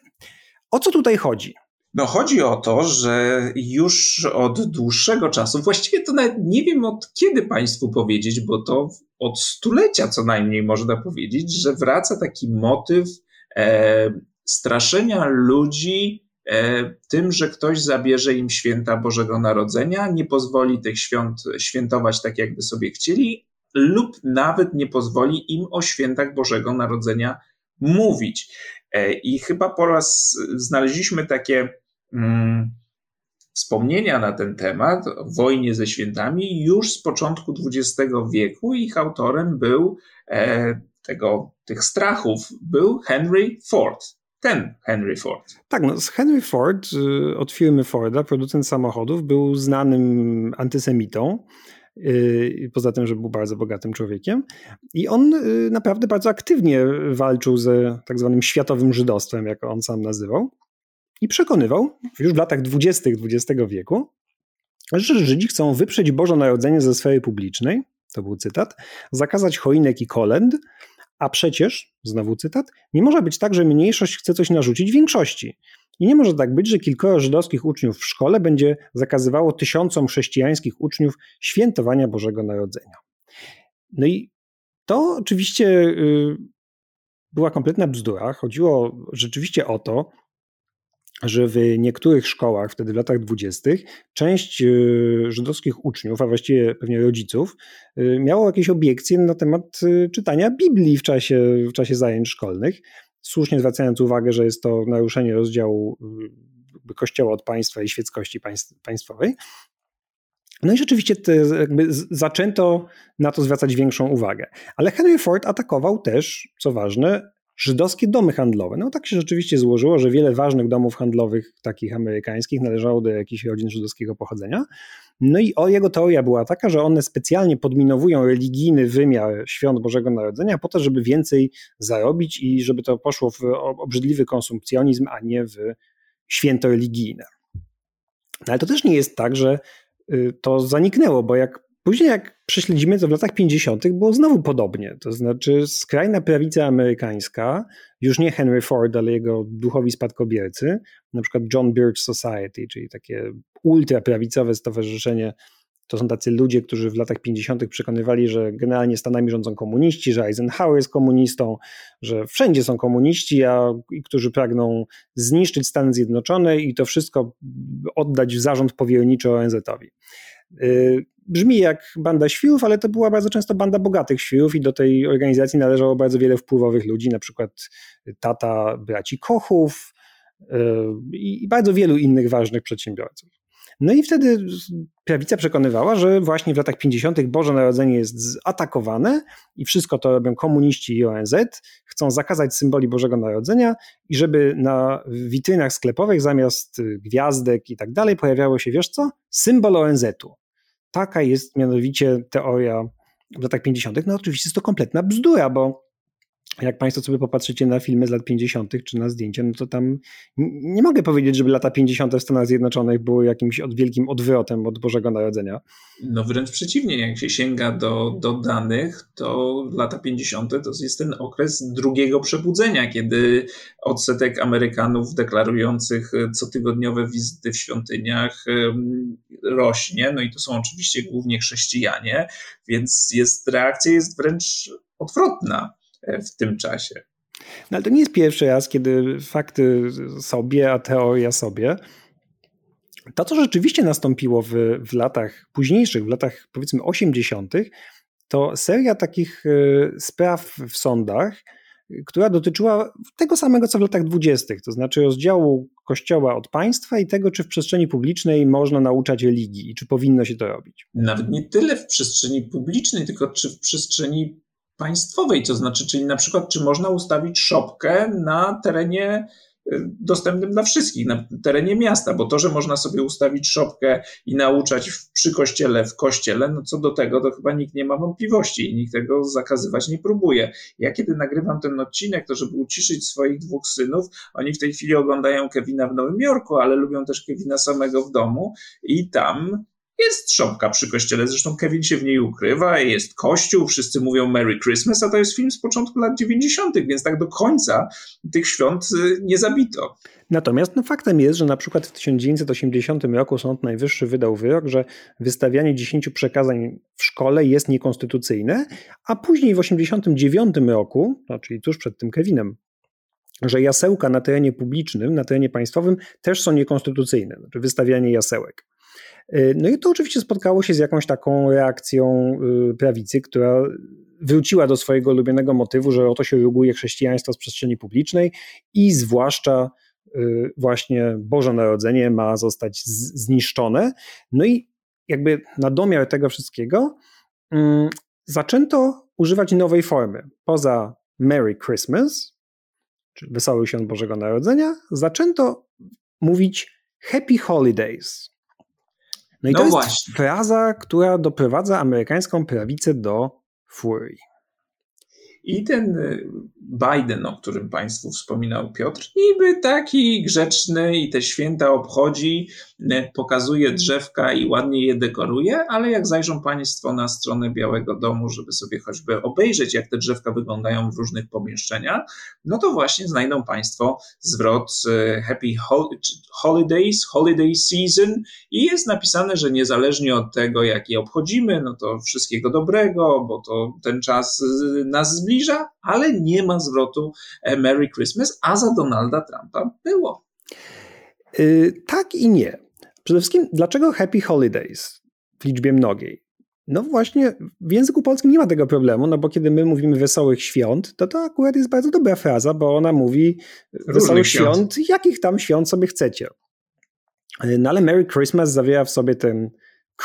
B: o co tutaj chodzi?
A: No chodzi o to, że już od dłuższego czasu, właściwie to nawet nie wiem od kiedy Państwu powiedzieć, bo to od stulecia co najmniej można powiedzieć, że wraca taki motyw e, straszenia ludzi e, tym, że ktoś zabierze im święta Bożego Narodzenia, nie pozwoli tych świąt świętować tak, jakby sobie chcieli, lub nawet nie pozwoli im o świętach Bożego Narodzenia mówić. E, I chyba po raz znaleźliśmy takie mm, wspomnienia na ten temat, wojnie ze świętami, już z początku XX wieku. Ich autorem był e, tego, tych strachów, był Henry Ford. Ten Henry Ford.
B: Tak, no Henry Ford y, od firmy Forda, producent samochodów, był znanym antysemitą. Y, poza tym, że był bardzo bogatym człowiekiem. I on y, naprawdę bardzo aktywnie walczył ze tak zwanym światowym żydostwem, jak on sam nazywał. I przekonywał już w latach dwudziestych XX wieku, że Żydzi chcą wyprzeć Boże Narodzenie ze sfery publicznej, to był cytat, zakazać choinek i kolęd, a przecież, znowu cytat, nie może być tak, że mniejszość chce coś narzucić większości. I nie może tak być, że kilkoro żydowskich uczniów w szkole będzie zakazywało tysiącom chrześcijańskich uczniów świętowania Bożego Narodzenia. No i to oczywiście y, była kompletna bzdura. Chodziło rzeczywiście o to, że w niektórych szkołach, wtedy w latach dwudziestych, część y, żydowskich uczniów, a właściwie pewnie rodziców, y, miało jakieś obiekcje na temat czytania Biblii w czasie, w czasie zajęć szkolnych słusznie zwracając uwagę, że jest to naruszenie rozdziału y, Kościoła od państwa i świeckości państwowej. No i rzeczywiście jakby zaczęto na to zwracać większą uwagę. Ale Henry Ford atakował też, co ważne, żydowskie domy handlowe. No tak się rzeczywiście złożyło, że wiele ważnych domów handlowych, takich amerykańskich, należało do jakichś rodzin żydowskiego pochodzenia. No i jego teoria była taka, że one specjalnie podminowują religijny wymiar świąt Bożego Narodzenia po to, żeby więcej zarobić i żeby to poszło w obrzydliwy konsumpcjonizm, a nie w święto religijne. No ale to też nie jest tak, że y, to zaniknęło, bo jak Później jak prześledzimy, to w latach 50. było znowu podobnie. To znaczy skrajna prawica amerykańska, już nie Henry Ford, ale jego duchowi spadkobiercy, na przykład John Birch Society, czyli takie ultraprawicowe stowarzyszenie, to są tacy ludzie, którzy w latach 50. przekonywali, że generalnie Stanami rządzą komuniści, że Eisenhower jest komunistą, że wszędzie są komuniści, a którzy pragną zniszczyć Stany Zjednoczone i to wszystko oddać w zarząd powierniczy ONZ-owi. Y, brzmi jak banda świrów, ale to była bardzo często banda bogatych świrów i do tej organizacji należało bardzo wiele wpływowych ludzi, na przykład tata braci Kochów y, i bardzo wielu innych ważnych przedsiębiorców. No i wtedy prawica przekonywała, że właśnie w latach 50. Boże Narodzenie jest zaatakowane i wszystko to robią komuniści i ONZ. Chcą zakazać symboli Bożego Narodzenia i żeby na witrynach sklepowych zamiast gwiazdek i tak dalej pojawiało się, wiesz co, symbol ONZ-u. Taka jest mianowicie teoria w latach 50. No oczywiście jest to kompletna bzdura, bo jak Państwo sobie popatrzycie na filmy z lat 50. czy na zdjęcia, no to tam nie mogę powiedzieć, żeby lata 50. w Stanach Zjednoczonych były jakimś od wielkim odwrotem od Bożego Narodzenia.
A: No wręcz przeciwnie, jak się sięga do, do danych, to lata 50. to jest ten okres drugiego przebudzenia, kiedy odsetek Amerykanów deklarujących cotygodniowe wizyty w świątyniach rośnie, no i to są oczywiście głównie chrześcijanie, więc jest, reakcja jest wręcz odwrotna. E, w tym czasie.
B: No ale to nie jest pierwszy raz, kiedy fakty sobie, a teoria sobie. To, co rzeczywiście nastąpiło w, w latach późniejszych, w latach powiedzmy 80., to seria takich e, spraw w sądach, która dotyczyła tego samego, co w latach dwudziestych, to znaczy rozdziału kościoła od państwa i tego, czy w przestrzeni publicznej można nauczać religii i czy powinno się to robić.
A: Nawet nie tyle w przestrzeni publicznej, tylko czy w przestrzeni państwowej, to znaczy, czyli na przykład, czy można ustawić szopkę na terenie dostępnym dla wszystkich na terenie miasta, bo to, że można sobie ustawić szopkę i nauczać przy kościele, w kościele, no co do tego, to chyba nikt nie ma wątpliwości i nikt tego zakazywać nie próbuje. Ja kiedy nagrywam ten odcinek, to żeby uciszyć swoich dwóch synów, oni w tej chwili oglądają Kevina w Nowym Jorku, ale lubią też Kevina samego w domu i tam jest szopka przy kościele, zresztą Kevin się w niej ukrywa, jest kościół, wszyscy mówią Merry Christmas, a to jest film z początku lat 90., więc tak do końca tych świąt y, nie zabito.
B: Natomiast no, faktem jest, że na przykład w 1980 roku Sąd Najwyższy wydał wyrok, że wystawianie 10 przekazań w szkole jest niekonstytucyjne, a później w 1989 roku, no, czyli tuż przed tym Kevinem, że jasełka na terenie publicznym, na terenie państwowym też są niekonstytucyjne, znaczy wystawianie jasełek. Y, no i to oczywiście spotkało się z jakąś taką reakcją y, prawicy, która wróciła do swojego ulubionego motywu, że oto się ruguje chrześcijaństwo z przestrzeni publicznej i zwłaszcza y, właśnie Boże Narodzenie ma zostać zniszczone. No i jakby na domiar tego wszystkiego mm, zaczęto używać nowej formy. Poza Merry Christmas, czyli Wesoły Świąt Bożego Narodzenia, zaczęto mówić Happy Holidays. No i no to właśnie. jest fraza, która doprowadza amerykańską prawicę do furii.
A: I ten y, Biden, o którym Państwu wspominał Piotr, niby taki grzeczny i te święta obchodzi, y, pokazuje drzewka i ładnie je dekoruje, ale jak zajrzą Państwo na stronę Białego Domu, żeby sobie choćby obejrzeć, jak te drzewka wyglądają w różnych pomieszczeniach, no to właśnie znajdą Państwo zwrot y, Happy Holidays, Holiday Season i jest napisane, że niezależnie od tego, jak je obchodzimy, no to wszystkiego dobrego, bo to ten czas nas zbliża, ale nie ma zwrotu e, Merry Christmas, a za Donalda Trumpa było.
B: Yy, tak i nie. Przede wszystkim, dlaczego Happy Holidays w liczbie mnogiej? No właśnie, w języku polskim nie ma tego problemu, no bo kiedy my mówimy wesołych świąt, to to akurat jest bardzo dobra fraza, bo ona mówi Różnych wesołych świąt. świąt, jakich tam świąt sobie chcecie. No ale Merry Christmas zawiera w sobie ten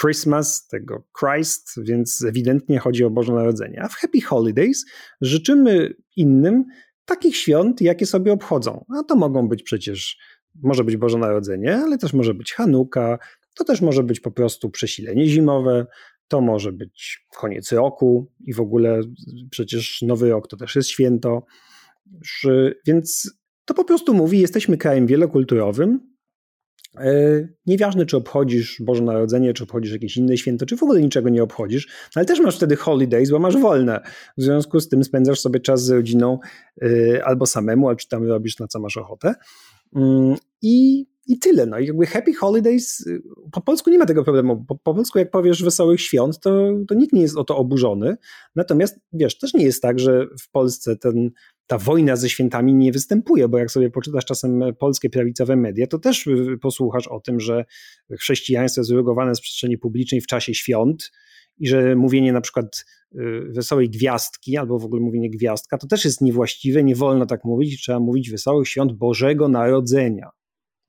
B: Christmas, tego Christ, więc ewidentnie chodzi o Boże Narodzenie. A w Happy Holidays życzymy innym takich świąt, jakie sobie obchodzą. A to mogą być przecież, może być Boże Narodzenie, ale też może być Hanuka, to też może być po prostu przesilenie zimowe, to może być koniec roku i w ogóle przecież Nowy Rok to też jest święto. Więc to po prostu mówi, jesteśmy krajem wielokulturowym, nieważne, czy obchodzisz Boże Narodzenie, czy obchodzisz jakieś inne święto, czy w ogóle niczego nie obchodzisz, ale też masz wtedy holidays, bo masz wolne. W związku z tym spędzasz sobie czas z rodziną e, albo samemu, albo czy tam robisz na co masz ochotę. Mm, I, i tyle. No i jakby Happy Holidays, po polsku nie ma tego problemu. Po, po polsku, jak powiesz wesołych świąt, to, to nikt nie jest o to oburzony. Natomiast wiesz, też nie jest tak, że w Polsce ten ta wojna ze świętami nie występuje, bo jak sobie poczytasz czasem polskie prawicowe media, to też y, posłuchasz o tym, że chrześcijaństwo jest wyrugowane z przestrzeni publicznej w czasie świąt i że mówienie na przykład y, wesołej gwiazdki albo w ogóle mówienie gwiazdka to też jest niewłaściwe, nie wolno tak mówić, trzeba mówić wesołych świąt Bożego Narodzenia.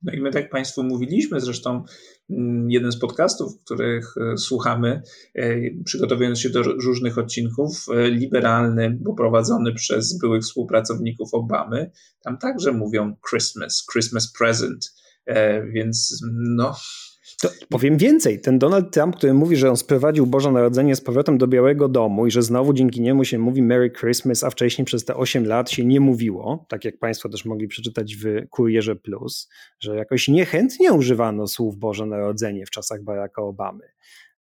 A: No i my tak Państwu mówiliśmy, zresztą mm, jeden z podcastów, których e, słuchamy, e, przygotowując się do różnych odcinków, e, liberalny, bo prowadzony przez byłych współpracowników Obamy, tam także mówią Christmas, Christmas present, więc no,
B: to powiem więcej. Ten Donald Trump, który mówi, że on sprowadził Boże Narodzenie z powrotem do Białego Domu i że znowu dzięki niemu się mówi Merry Christmas, a wcześniej przez te 8 lat się nie mówiło, tak jak Państwo też mogli przeczytać w Kurierze Plus, że jakoś niechętnie używano słów Boże Narodzenie w czasach Baracka Obamy.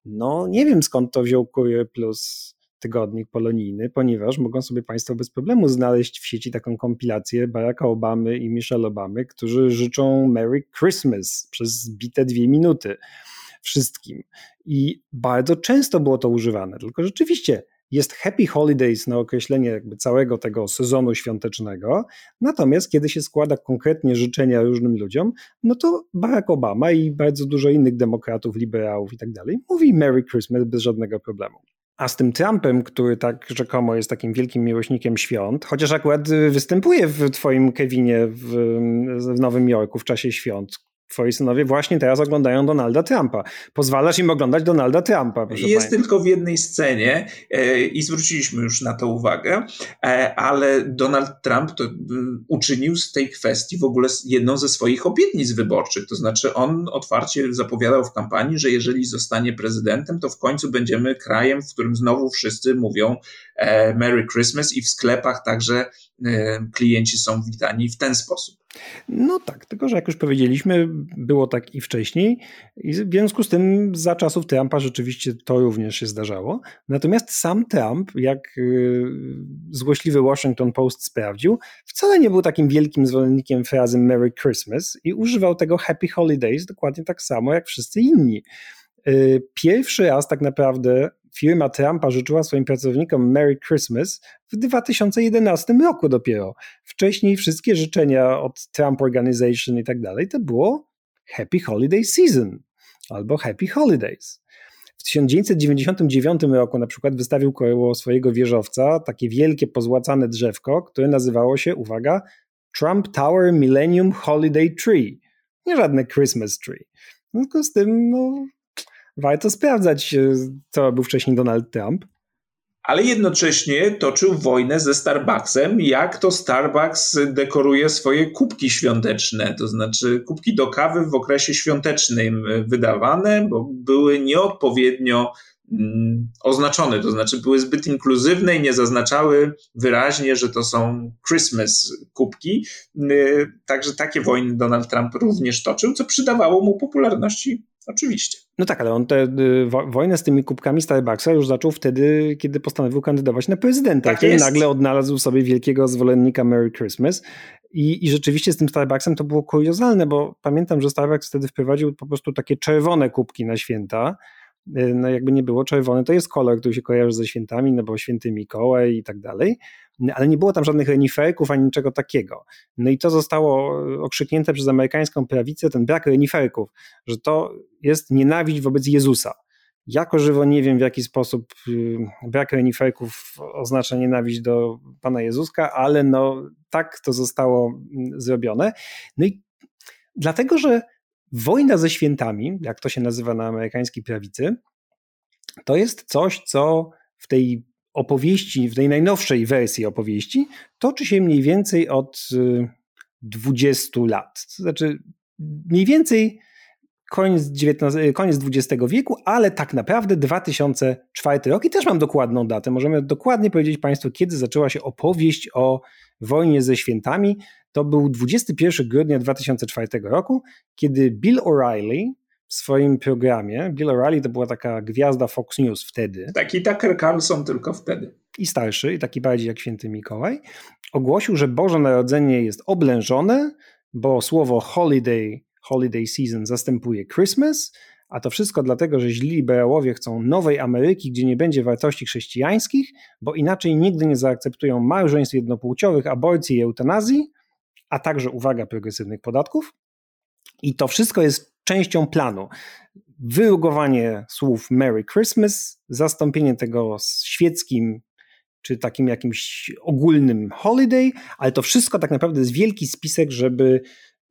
B: No nie wiem skąd to wziął Kurier Plus tygodnik polonijny, ponieważ mogą sobie Państwo bez problemu znaleźć w sieci taką kompilację Baracka Obamy i Michelle Obamy, którzy życzą Merry Christmas przez bite dwie minuty wszystkim. I bardzo często było to używane, tylko rzeczywiście jest Happy Holidays na określenie jakby całego tego sezonu świątecznego, natomiast kiedy się składa konkretnie życzenia różnym ludziom, no to Barack Obama i bardzo dużo innych demokratów, liberałów i tak dalej mówi Merry Christmas bez żadnego problemu. A z tym Trumpem, który tak rzekomo jest takim wielkim miłośnikiem świąt, chociaż akurat występuje w twoim Kevinie w, w Nowym Jorku w czasie świąt, twoi synowie właśnie teraz oglądają Donalda Trumpa. Pozwalasz im oglądać Donalda Trumpa.
A: Jest tylko w jednej scenie e, i zwróciliśmy już na to uwagę, e, ale Donald Trump to, uczynił z tej kwestii w ogóle jedną ze swoich obietnic wyborczych. To znaczy on otwarcie zapowiadał w kampanii, że jeżeli zostanie prezydentem, to w końcu będziemy krajem, w którym znowu wszyscy mówią e, Merry Christmas i w sklepach także klienci są witani w ten sposób.
B: No tak, tylko że jak już powiedzieliśmy, było tak i wcześniej i w związku z tym za czasów Trumpa rzeczywiście to również się zdarzało. Natomiast sam Trump, jak y, złośliwy Washington Post sprawdził, wcale nie był takim wielkim zwolennikiem frazy Merry Christmas i używał tego Happy Holidays dokładnie tak samo jak wszyscy inni. Y, pierwszy raz tak naprawdę firma Trumpa życzyła swoim pracownikom Merry Christmas w 2011 roku dopiero. Wcześniej wszystkie życzenia od Trump Organization i tak dalej to było Happy Holiday Season albo Happy Holidays. W 1999 roku na przykład wystawił koło swojego wieżowca takie wielkie pozłacane drzewko, które nazywało się, uwaga, Trump Tower Millennium Holiday Tree. Nie żadne Christmas tree. W związku z tym no, warto sprawdzać, e, co był wcześniej Donald Trump.
A: Ale jednocześnie toczył wojnę ze Starbucksem, jak to Starbucks dekoruje swoje kubki świąteczne, to znaczy kubki do kawy w okresie świątecznym wydawane, bo były nieodpowiednio mm, oznaczone, to znaczy były zbyt inkluzywne i nie zaznaczały wyraźnie, że to są Christmas kubki. Y, także takie wojny Donald Trump również toczył, co przydawało mu popularności Oczywiście.
B: No tak, ale on tę y, wojnę z tymi kubkami Starbucksa już zaczął wtedy, kiedy postanowił kandydować na prezydenta. Tak kiedy nagle odnalazł sobie wielkiego zwolennika Merry Christmas. I, I rzeczywiście z tym Starbucksem to było kuriozalne, bo pamiętam, że Starbucks wtedy wprowadził po prostu takie czerwone kubki na święta. Y, no jakby nie było czerwony, to jest kolor, który się kojarzy ze świętami, no bo święty Mikołaj i tak dalej ale nie było tam żadnych reniferków ani niczego takiego. No i to zostało okrzyknięte przez amerykańską prawicę, ten brak reniferków, że to jest nienawiść wobec Jezusa. Jako żywo nie wiem, w jaki sposób y, brak reniferków oznacza nienawiść do Pana Jezuska, ale no tak to zostało mm, zrobione. No i dlatego, że wojna ze świętami, jak to się nazywa na amerykańskiej prawicy, to jest coś, co w tej opowieści, w tej najnowszej wersji opowieści, toczy się mniej więcej od 20 y, lat. To znaczy mniej więcej koniec, XIX, koniec XX wieku, ale tak naprawdę 2004 rok i też mam dokładną datę. Możemy dokładnie powiedzieć Państwu, kiedy zaczęła się opowieść o wojnie ze świętami. To był 21 grudnia 2004 roku, kiedy Bill O'Reilly, w swoim programie. Bill O'Reilly to była taka gwiazda Fox News wtedy.
A: Taki Tucker Carlson tylko wtedy.
B: I starszy, i taki bardziej jak święty Mikołaj. Ogłosił, że Boże Narodzenie jest oblężone, bo słowo holiday, holiday season zastępuje Christmas, a to wszystko dlatego, że źli liberałowie chcą nowej Ameryki, gdzie nie będzie wartości chrześcijańskich, bo inaczej nigdy nie zaakceptują małżeństw jednopłciowych, aborcji i eutanazji, a także, uwaga, progresywnych podatków. I to wszystko jest częścią planu. Wyrugowanie słów Merry Christmas, zastąpienie tego świeckim czy takim jakimś ogólnym holiday, ale to wszystko tak naprawdę jest wielki spisek, żeby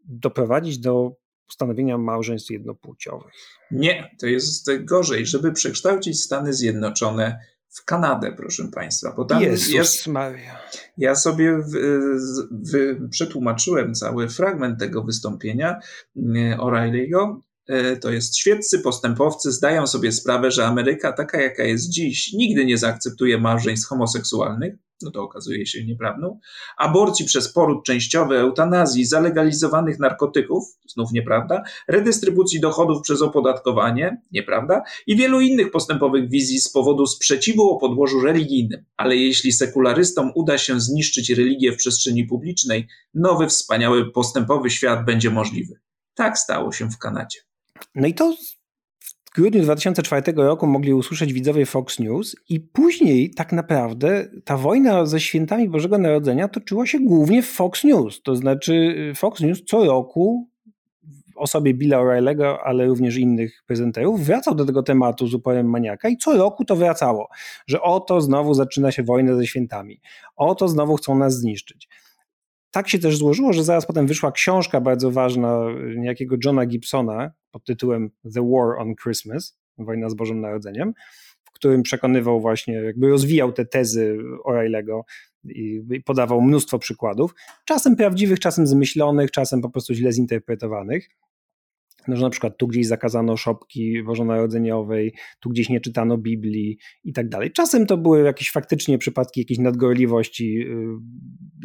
B: doprowadzić do ustanowienia małżeństw jednopłciowych.
A: Nie, to jest gorzej, żeby przekształcić Stany Zjednoczone w Kanadę, proszę Państwa.
B: Bo tam Jezus ja, Maria.
A: ja sobie w, w, przetłumaczyłem cały fragment tego wystąpienia e, O'Reilly'ego. E, to jest świeccy postępowcy zdają sobie sprawę, że Ameryka taka jaka jest dziś nigdy nie zaakceptuje małżeństw homoseksualnych, no to okazuje się nieprawdą, aborcji przez poród częściowy, eutanazji, zalegalizowanych narkotyków, znów nieprawda, redystrybucji dochodów przez opodatkowanie, nieprawda, i wielu innych postępowych wizji z powodu sprzeciwu o podłożu religijnym. Ale jeśli sekularystom uda się zniszczyć religię w przestrzeni publicznej, nowy, wspaniały, postępowy świat będzie możliwy. Tak stało się w Kanadzie.
B: No i to grudniu 2004 roku mogli usłyszeć widzowie Fox News i później tak naprawdę ta wojna ze świętami Bożego Narodzenia toczyła się głównie w Fox News. To znaczy y, Fox News co roku w osobie Billa O'Reilly'ego, ale również innych prezenterów, wracał do tego tematu z uporem maniaka i co roku to wracało, że oto znowu zaczyna się wojna ze świętami, oto znowu chcą nas zniszczyć. Tak się też złożyło, że zaraz potem wyszła książka bardzo ważna niejakiego Johna Gibsona pod tytułem The War on Christmas, Wojna z Bożym Narodzeniem, w którym przekonywał właśnie, jakby rozwijał te tezy O'Reilly'ego i podawał mnóstwo przykładów, czasem prawdziwych, czasem zmyślonych, czasem po prostu źle zinterpretowanych no, że na przykład tu gdzieś zakazano szopki bożonarodzeniowej, tu gdzieś nie czytano Biblii i tak dalej. Czasem to były jakieś faktycznie przypadki jakiejś nadgorliwości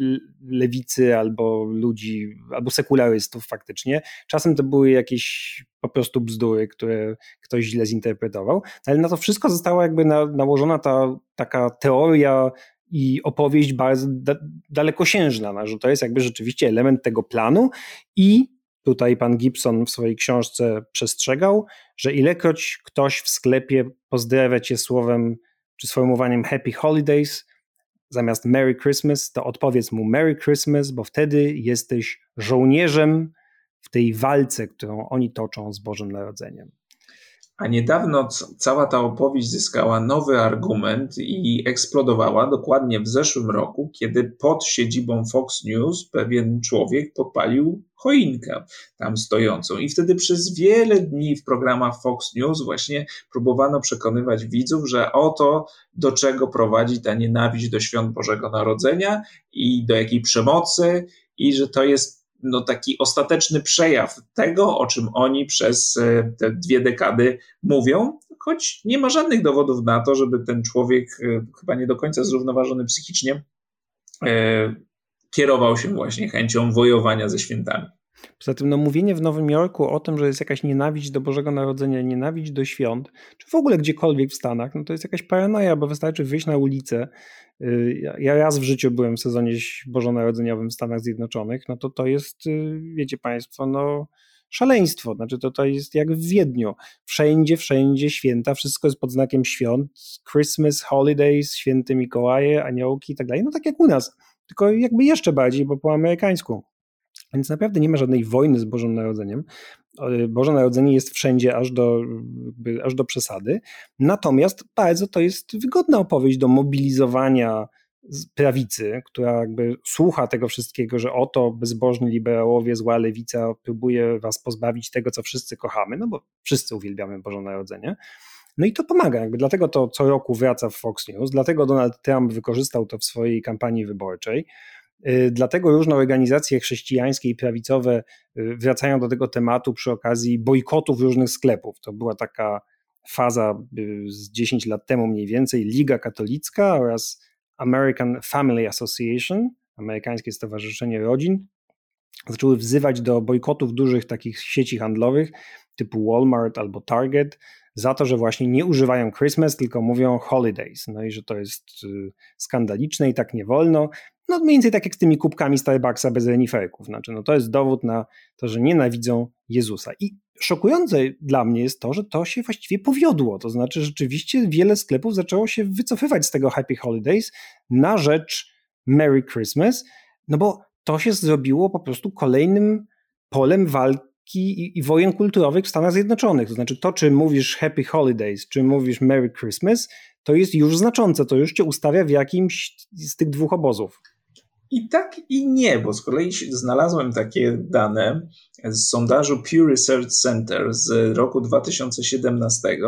B: y, lewicy albo ludzi, albo sekularystów faktycznie. Czasem to były jakieś po prostu bzdury, które ktoś źle zinterpretował, ale na to wszystko została jakby na, nałożona ta taka teoria i opowieść bardzo da, dalekosiężna, no, że to jest jakby rzeczywiście element tego planu i Tutaj pan Gibson w swojej książce przestrzegał, że ilekroć ktoś w sklepie pozdrawia cię słowem czy sformułowaniem Happy Holidays zamiast Merry Christmas, to odpowiedz mu Merry Christmas, bo wtedy jesteś żołnierzem w tej walce, którą oni toczą z Bożym Narodzeniem.
A: A niedawno cała ta opowieść zyskała nowy argument i eksplodowała dokładnie w zeszłym roku, kiedy pod siedzibą Fox News pewien człowiek podpalił choinkę tam stojącą. I wtedy przez wiele dni w programach Fox News właśnie próbowano przekonywać widzów, że oto do czego prowadzi ta nienawiść do świąt Bożego Narodzenia i do jakiej przemocy, i że to jest no, taki ostateczny przejaw tego, o czym oni przez e, te dwie dekady mówią, choć nie ma żadnych dowodów na to, żeby ten człowiek, e, chyba nie do końca zrównoważony psychicznie, e, kierował się właśnie chęcią wojowania ze świętami.
B: Poza tym no, mówienie w Nowym Jorku o tym, że jest jakaś nienawiść do Bożego Narodzenia, nienawiść do świąt, czy w ogóle gdziekolwiek w Stanach, no to jest jakaś paranoja, bo wystarczy wyjść na ulicę. Y, ja raz w życiu byłem w sezonie bożonarodzeniowym w Stanach Zjednoczonych, no to to jest, y, wiecie Państwo, no szaleństwo. Znaczy to, to jest jak w Wiedniu. Wszędzie, wszędzie święta, wszystko jest pod znakiem świąt. Christmas, holidays, święty Mikołaje, aniołki i tak dalej. No tak jak u nas, tylko jakby jeszcze bardziej, bo po amerykańsku. Więc naprawdę nie ma żadnej wojny z Bożym Narodzeniem. Boże Narodzenie jest wszędzie, aż do, aż do przesady. Natomiast bardzo to jest wygodna opowieść do mobilizowania prawicy, która jakby słucha tego wszystkiego, że oto bezbożni liberałowie, zła lewica próbuje was pozbawić tego, co wszyscy kochamy, no bo wszyscy uwielbiamy Boże Narodzenie. No i to pomaga, jakby dlatego to co roku wraca w Fox News, dlatego Donald Trump wykorzystał to w swojej kampanii wyborczej. Y, dlatego różne organizacje chrześcijańskie i prawicowe y, wracają do tego tematu przy okazji bojkotów różnych sklepów. To była taka faza y, z 10 lat temu mniej więcej, Liga Katolicka oraz American Family Association, Amerykańskie Stowarzyszenie Rodzin, zaczęły wzywać do bojkotów dużych takich sieci handlowych typu Walmart albo Target za to, że właśnie nie używają Christmas, tylko mówią holidays. No i że to jest skandaliczne i tak nie wolno. No mniej więcej tak jak z tymi kubkami Starbucksa bez reniferków. Znaczy, no to jest dowód na to, że nienawidzą Jezusa. I szokujące dla mnie jest to, że to się właściwie powiodło. To znaczy, rzeczywiście wiele sklepów zaczęło się wycofywać z tego Happy Holidays na rzecz Merry Christmas, no bo to się zrobiło po prostu kolejnym polem walki i, i, wojen kulturowych w Stanach Zjednoczonych. To znaczy, to, czy mówisz Happy Holidays, czy mówisz Merry Christmas, to jest już znaczące, to już cię ustawia w jakimś z tych dwóch obozów.
A: I tak i nie, bo z kolei znalazłem takie dane z sondażu Pew Research Center z roku 2017,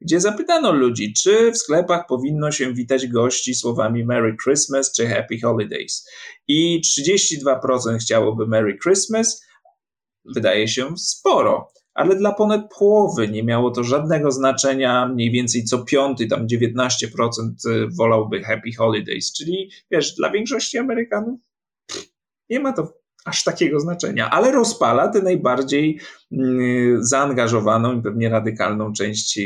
A: gdzie zapytano ludzi, czy w sklepach powinno się witać gości słowami Merry Christmas czy Happy Holidays. I 32% chciałoby Merry Christmas, wydaje się sporo ale dla ponad połowy nie miało to żadnego znaczenia. Mniej więcej co piąty, tam 19% y, wolałby Happy Holidays, czyli wiesz, dla większości Amerykanów nie ma to aż takiego znaczenia, ale rozpala tę najbardziej yy, zaangażowaną i pewnie radykalną część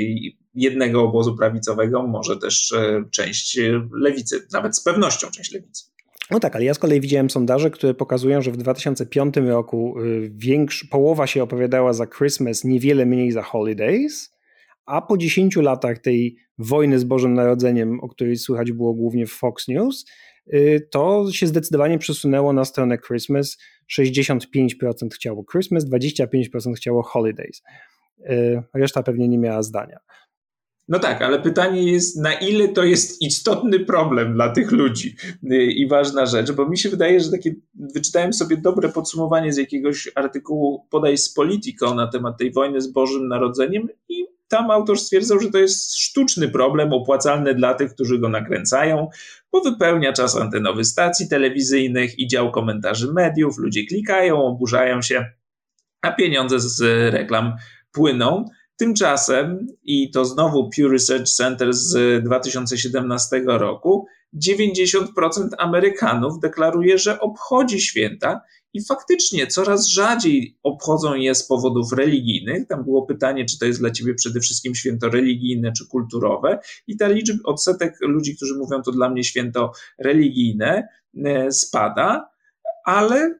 A: jednego obozu prawicowego, może też yy, część lewicy, nawet z pewnością część lewicy.
B: No tak, ale ja z kolei widziałem sondaże, które pokazują, że w 2005 roku y, większ, połowa się opowiadała za Christmas, niewiele mniej za Holidays, a po 10 latach tej wojny z Bożym Narodzeniem, o której słychać było głównie w Fox News, y, to się zdecydowanie przesunęło na stronę Christmas. 65% chciało Christmas, 25% chciało Holidays. Y, reszta pewnie nie miała zdania.
A: No tak, ale pytanie jest, na ile to jest istotny problem dla tych ludzi i ważna rzecz, bo mi się wydaje, że takie, wyczytałem sobie dobre podsumowanie z jakiegoś artykułu podaj z Politico na temat tej wojny z Bożym Narodzeniem i tam autor stwierdzał, że to jest sztuczny problem, opłacalny dla tych, którzy go nakręcają, bo wypełnia czas antenowy stacji telewizyjnych i dział komentarzy mediów, ludzie klikają, oburzają się, a pieniądze z reklam płyną. Tymczasem, i to znowu Pew Research Center z 2017 roku, 90% Amerykanów deklaruje, że obchodzi święta i faktycznie coraz rzadziej obchodzą je z powodów religijnych. Tam było pytanie, czy to jest dla ciebie przede wszystkim święto religijne czy kulturowe, i ta liczba, odsetek ludzi, którzy mówią to dla mnie święto religijne, e, spada, ale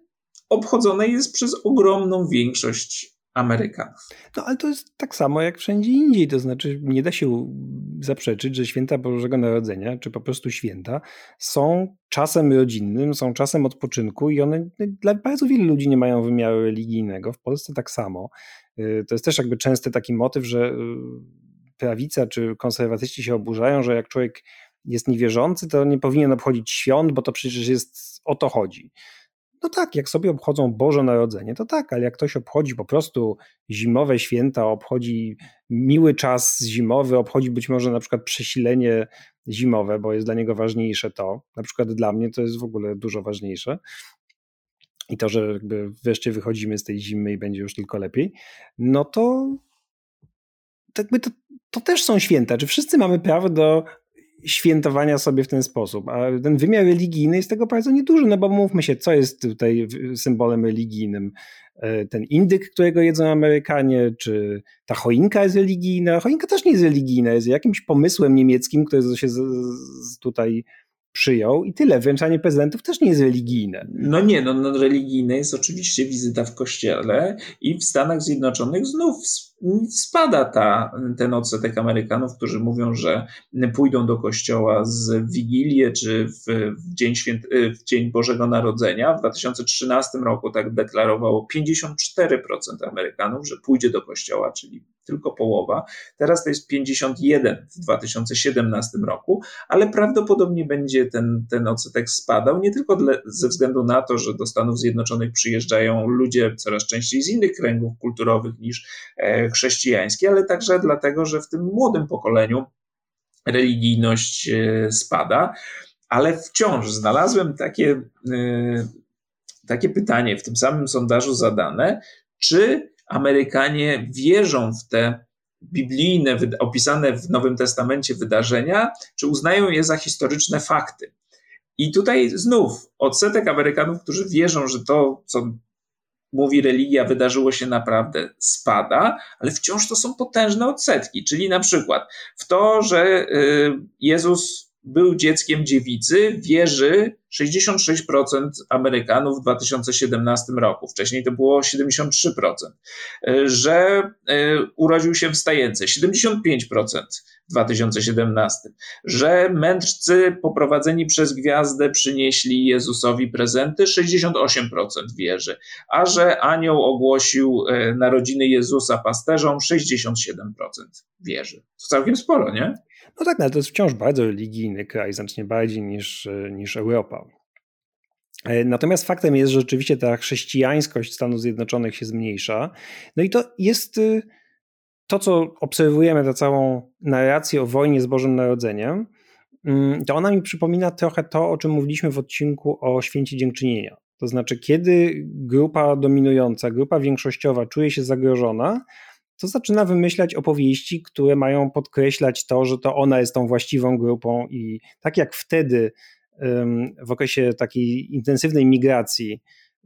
A: obchodzone jest przez ogromną większość Amerykanów.
B: No ale to jest tak samo jak wszędzie indziej, to znaczy nie da się zaprzeczyć, że święta Bożego Narodzenia, czy po prostu święta, są czasem rodzinnym, są czasem odpoczynku i one dla bardzo wielu ludzi nie mają wymiaru religijnego. W Polsce tak samo. Y, to jest też jakby częsty taki motyw, że y, prawica czy konserwatyści się oburzają, że jak człowiek jest niewierzący, to nie powinien obchodzić świąt, bo to przecież jest o to chodzi. No tak, jak sobie obchodzą Boże Narodzenie, to tak, ale jak ktoś obchodzi po prostu zimowe święta, obchodzi miły czas zimowy, obchodzi być może na przykład przesilenie zimowe, bo jest dla niego ważniejsze to, na przykład dla mnie to jest w ogóle dużo ważniejsze. I to, że jakby wreszcie wychodzimy z tej zimy i będzie już tylko lepiej, no to, jakby to, to też są święta. Czy wszyscy mamy prawo do świętowania sobie w ten sposób. A ten wymiar religijny jest tego bardzo nieduży, no bo mówmy się, co jest tutaj symbolem religijnym. E, ten indyk, którego jedzą Amerykanie, czy ta choinka jest religijna. Choinka też nie jest religijna, jest jakimś pomysłem niemieckim, który się tutaj przyjął i tyle. Wręczanie prezydentów też nie jest religijne.
A: No nie, no, no religijne jest oczywiście wizyta w kościele i w Stanach Zjednoczonych znów spada ta, ten odsetek Amerykanów, którzy mówią, że pójdą do kościoła z Wigilię czy w, w, dzień, święty, w dzień Bożego Narodzenia. W 2013 roku tak deklarowało 54% Amerykanów, że pójdzie do kościoła, czyli tylko połowa. Teraz to jest 51 w 2017 roku, ale prawdopodobnie będzie ten, ten odsetek spadał, nie tylko ze względu na to, że do Stanów Zjednoczonych przyjeżdżają ludzie coraz częściej z innych kręgów kulturowych niż e, chrześcijańskie, ale także dlatego, że w tym młodym pokoleniu religijność e, spada. Ale wciąż znalazłem takie, e, takie pytanie w tym samym sondażu zadane, czy Amerykanie wierzą w te biblijne, opisane w Nowym Testamencie wydarzenia, czy uznają je za historyczne fakty. I tutaj znów odsetek Amerykanów, którzy wierzą, że to, co mówi religia, wydarzyło się naprawdę, spada, ale wciąż to są potężne odsetki. Czyli na przykład w to, że y, Jezus był dzieckiem dziewicy, wierzy 66% Amerykanów w 2017 roku. Wcześniej to było 73%. Że e, urodził się w stajence 75% w 2017. Że mędrcy poprowadzeni przez gwiazdę przynieśli Jezusowi prezenty 68% wierzy. A że anioł ogłosił e, narodziny Jezusa pasterzom 67% wierzy. To całkiem sporo, nie?
B: No tak, no ale to jest wciąż bardzo religijny kraj, znacznie bardziej niż, e, niż Europa. E, natomiast faktem jest, że rzeczywiście ta chrześcijańskość Stanów Zjednoczonych się zmniejsza. No i to jest y, to, co obserwujemy, tę całą narrację o wojnie z Bożym Narodzeniem, mm, to ona mi przypomina trochę to, o czym mówiliśmy w odcinku o święcie dziękczynienia. To znaczy, kiedy grupa dominująca, grupa większościowa czuje się zagrożona, to zaczyna wymyślać opowieści, które mają podkreślać to, że to ona jest tą właściwą grupą i tak jak wtedy w okresie takiej intensywnej migracji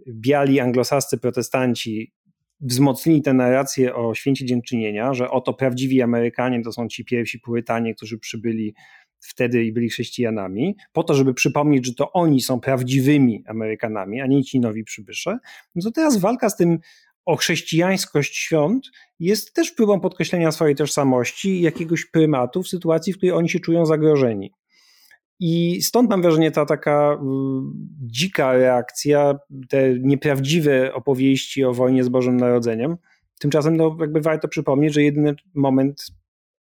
B: biali anglosascy protestanci wzmocnili tę narrację o święcie dziękczynienia, że oto prawdziwi Amerykanie to są ci pierwsi purytanie, którzy przybyli wtedy i byli chrześcijanami, po to, żeby przypomnieć, że to oni są prawdziwymi Amerykanami, a nie ci nowi przybysze, no to teraz walka z tym o chrześcijańskość świąt jest też próbą podkreślenia swojej tożsamości jakiegoś prymatu w sytuacji, w której oni się czują zagrożeni. I stąd mam wrażenie ta taka dzika reakcja, te nieprawdziwe opowieści o wojnie z Bożym Narodzeniem. Tymczasem no, jakby warto przypomnieć, że jedyny moment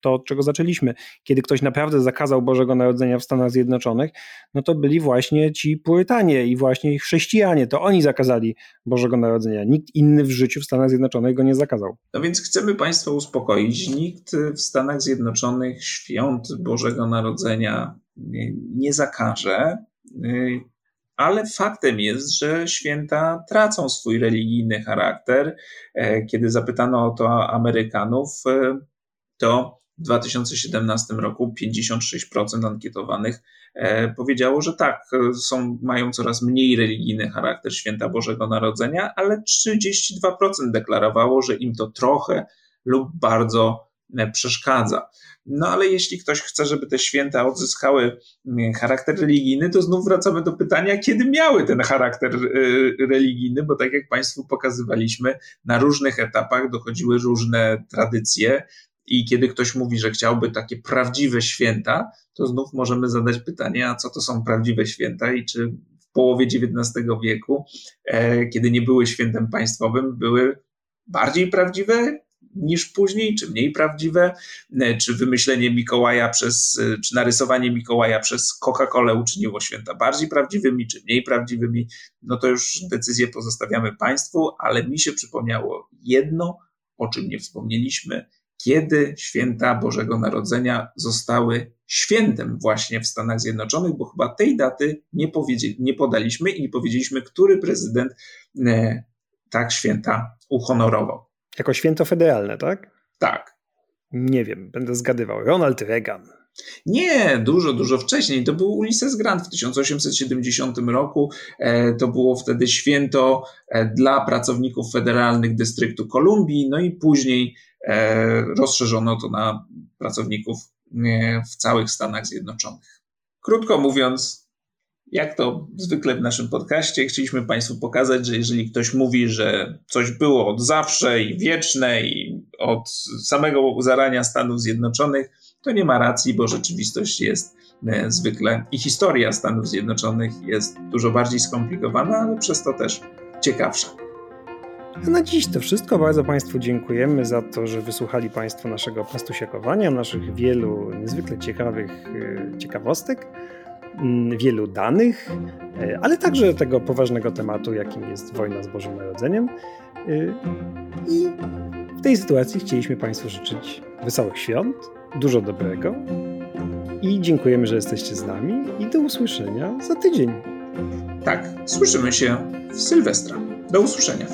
B: to, od czego zaczęliśmy. Kiedy ktoś naprawdę zakazał Bożego Narodzenia w Stanach Zjednoczonych, no to byli właśnie ci Purytanie i właśnie chrześcijanie. To oni zakazali Bożego Narodzenia. Nikt inny w życiu w Stanach Zjednoczonych go nie zakazał.
A: No więc chcemy Państwa uspokoić. Nikt w Stanach Zjednoczonych świąt Bożego Narodzenia nie, zakaże. Y, ale faktem jest, że święta tracą swój religijny charakter. E, kiedy zapytano o to Amerykanów, e, to w 2017 roku 56% ankietowanych e, powiedziało, że tak, są, mają coraz mniej religijny charakter święta Bożego Narodzenia, ale 32% deklarowało, że im to trochę lub bardzo przeszkadza. No ale jeśli ktoś chce, żeby te święta odzyskały charakter religijny, to znów wracamy do pytania, kiedy miały ten charakter religijny, bo tak jak Państwu pokazywaliśmy, na różnych etapach dochodziły różne tradycje. I kiedy ktoś mówi, że chciałby takie prawdziwe święta, to znów możemy zadać pytanie, a co to są prawdziwe święta i czy w połowie XIX wieku, e, kiedy nie były świętem państwowym, były bardziej prawdziwe niż później, czy mniej prawdziwe, e, czy wymyślenie Mikołaja przez, e, czy narysowanie Mikołaja przez Coca-Colę uczyniło święta bardziej prawdziwymi, czy mniej prawdziwymi, no to już decyzję pozostawiamy Państwu, ale mi się przypomniało jedno, o czym nie wspomnieliśmy, kiedy święta Bożego Narodzenia zostały świętem właśnie w Stanach Zjednoczonych, bo chyba tej daty nie, nie podaliśmy i nie powiedzieliśmy, który prezydent e, tak święta uhonorował.
B: Jako święto federalne, tak?
A: Tak.
B: Nie wiem, będę zgadywał. Ronald Reagan.
A: Nie, dużo, dużo wcześniej. To był Ulysses Grant w 1870 roku. E, to było wtedy święto e, dla pracowników federalnych dystryktu Kolumbii, no i później e, rozszerzono to na pracowników w całych Stanach Zjednoczonych. Krótko mówiąc, jak to zwykle w naszym podcaście, chcieliśmy Państwu pokazać, że jeżeli ktoś mówi, że coś było od zawsze i wieczne i od samego zarania Stanów Zjednoczonych, to nie ma racji, bo rzeczywistość jest e, zwykle i historia Stanów Zjednoczonych jest dużo bardziej skomplikowana, ale przez to też ciekawsza.
B: A na dziś to wszystko. Bardzo Państwu dziękujemy za to, że wysłuchali Państwo naszego pastusiakowania, naszych wielu niezwykle ciekawych e, ciekawostek. Mm, wielu danych, e, ale także tego poważnego tematu, jakim jest wojna z Bożym Narodzeniem. I w tej sytuacji chcieliśmy Państwu życzyć wesołych świąt, dużo dobrego i dziękujemy, że jesteście z nami i do usłyszenia za tydzień.
A: Tak, słyszymy się w Sylwestra. Do usłyszenia.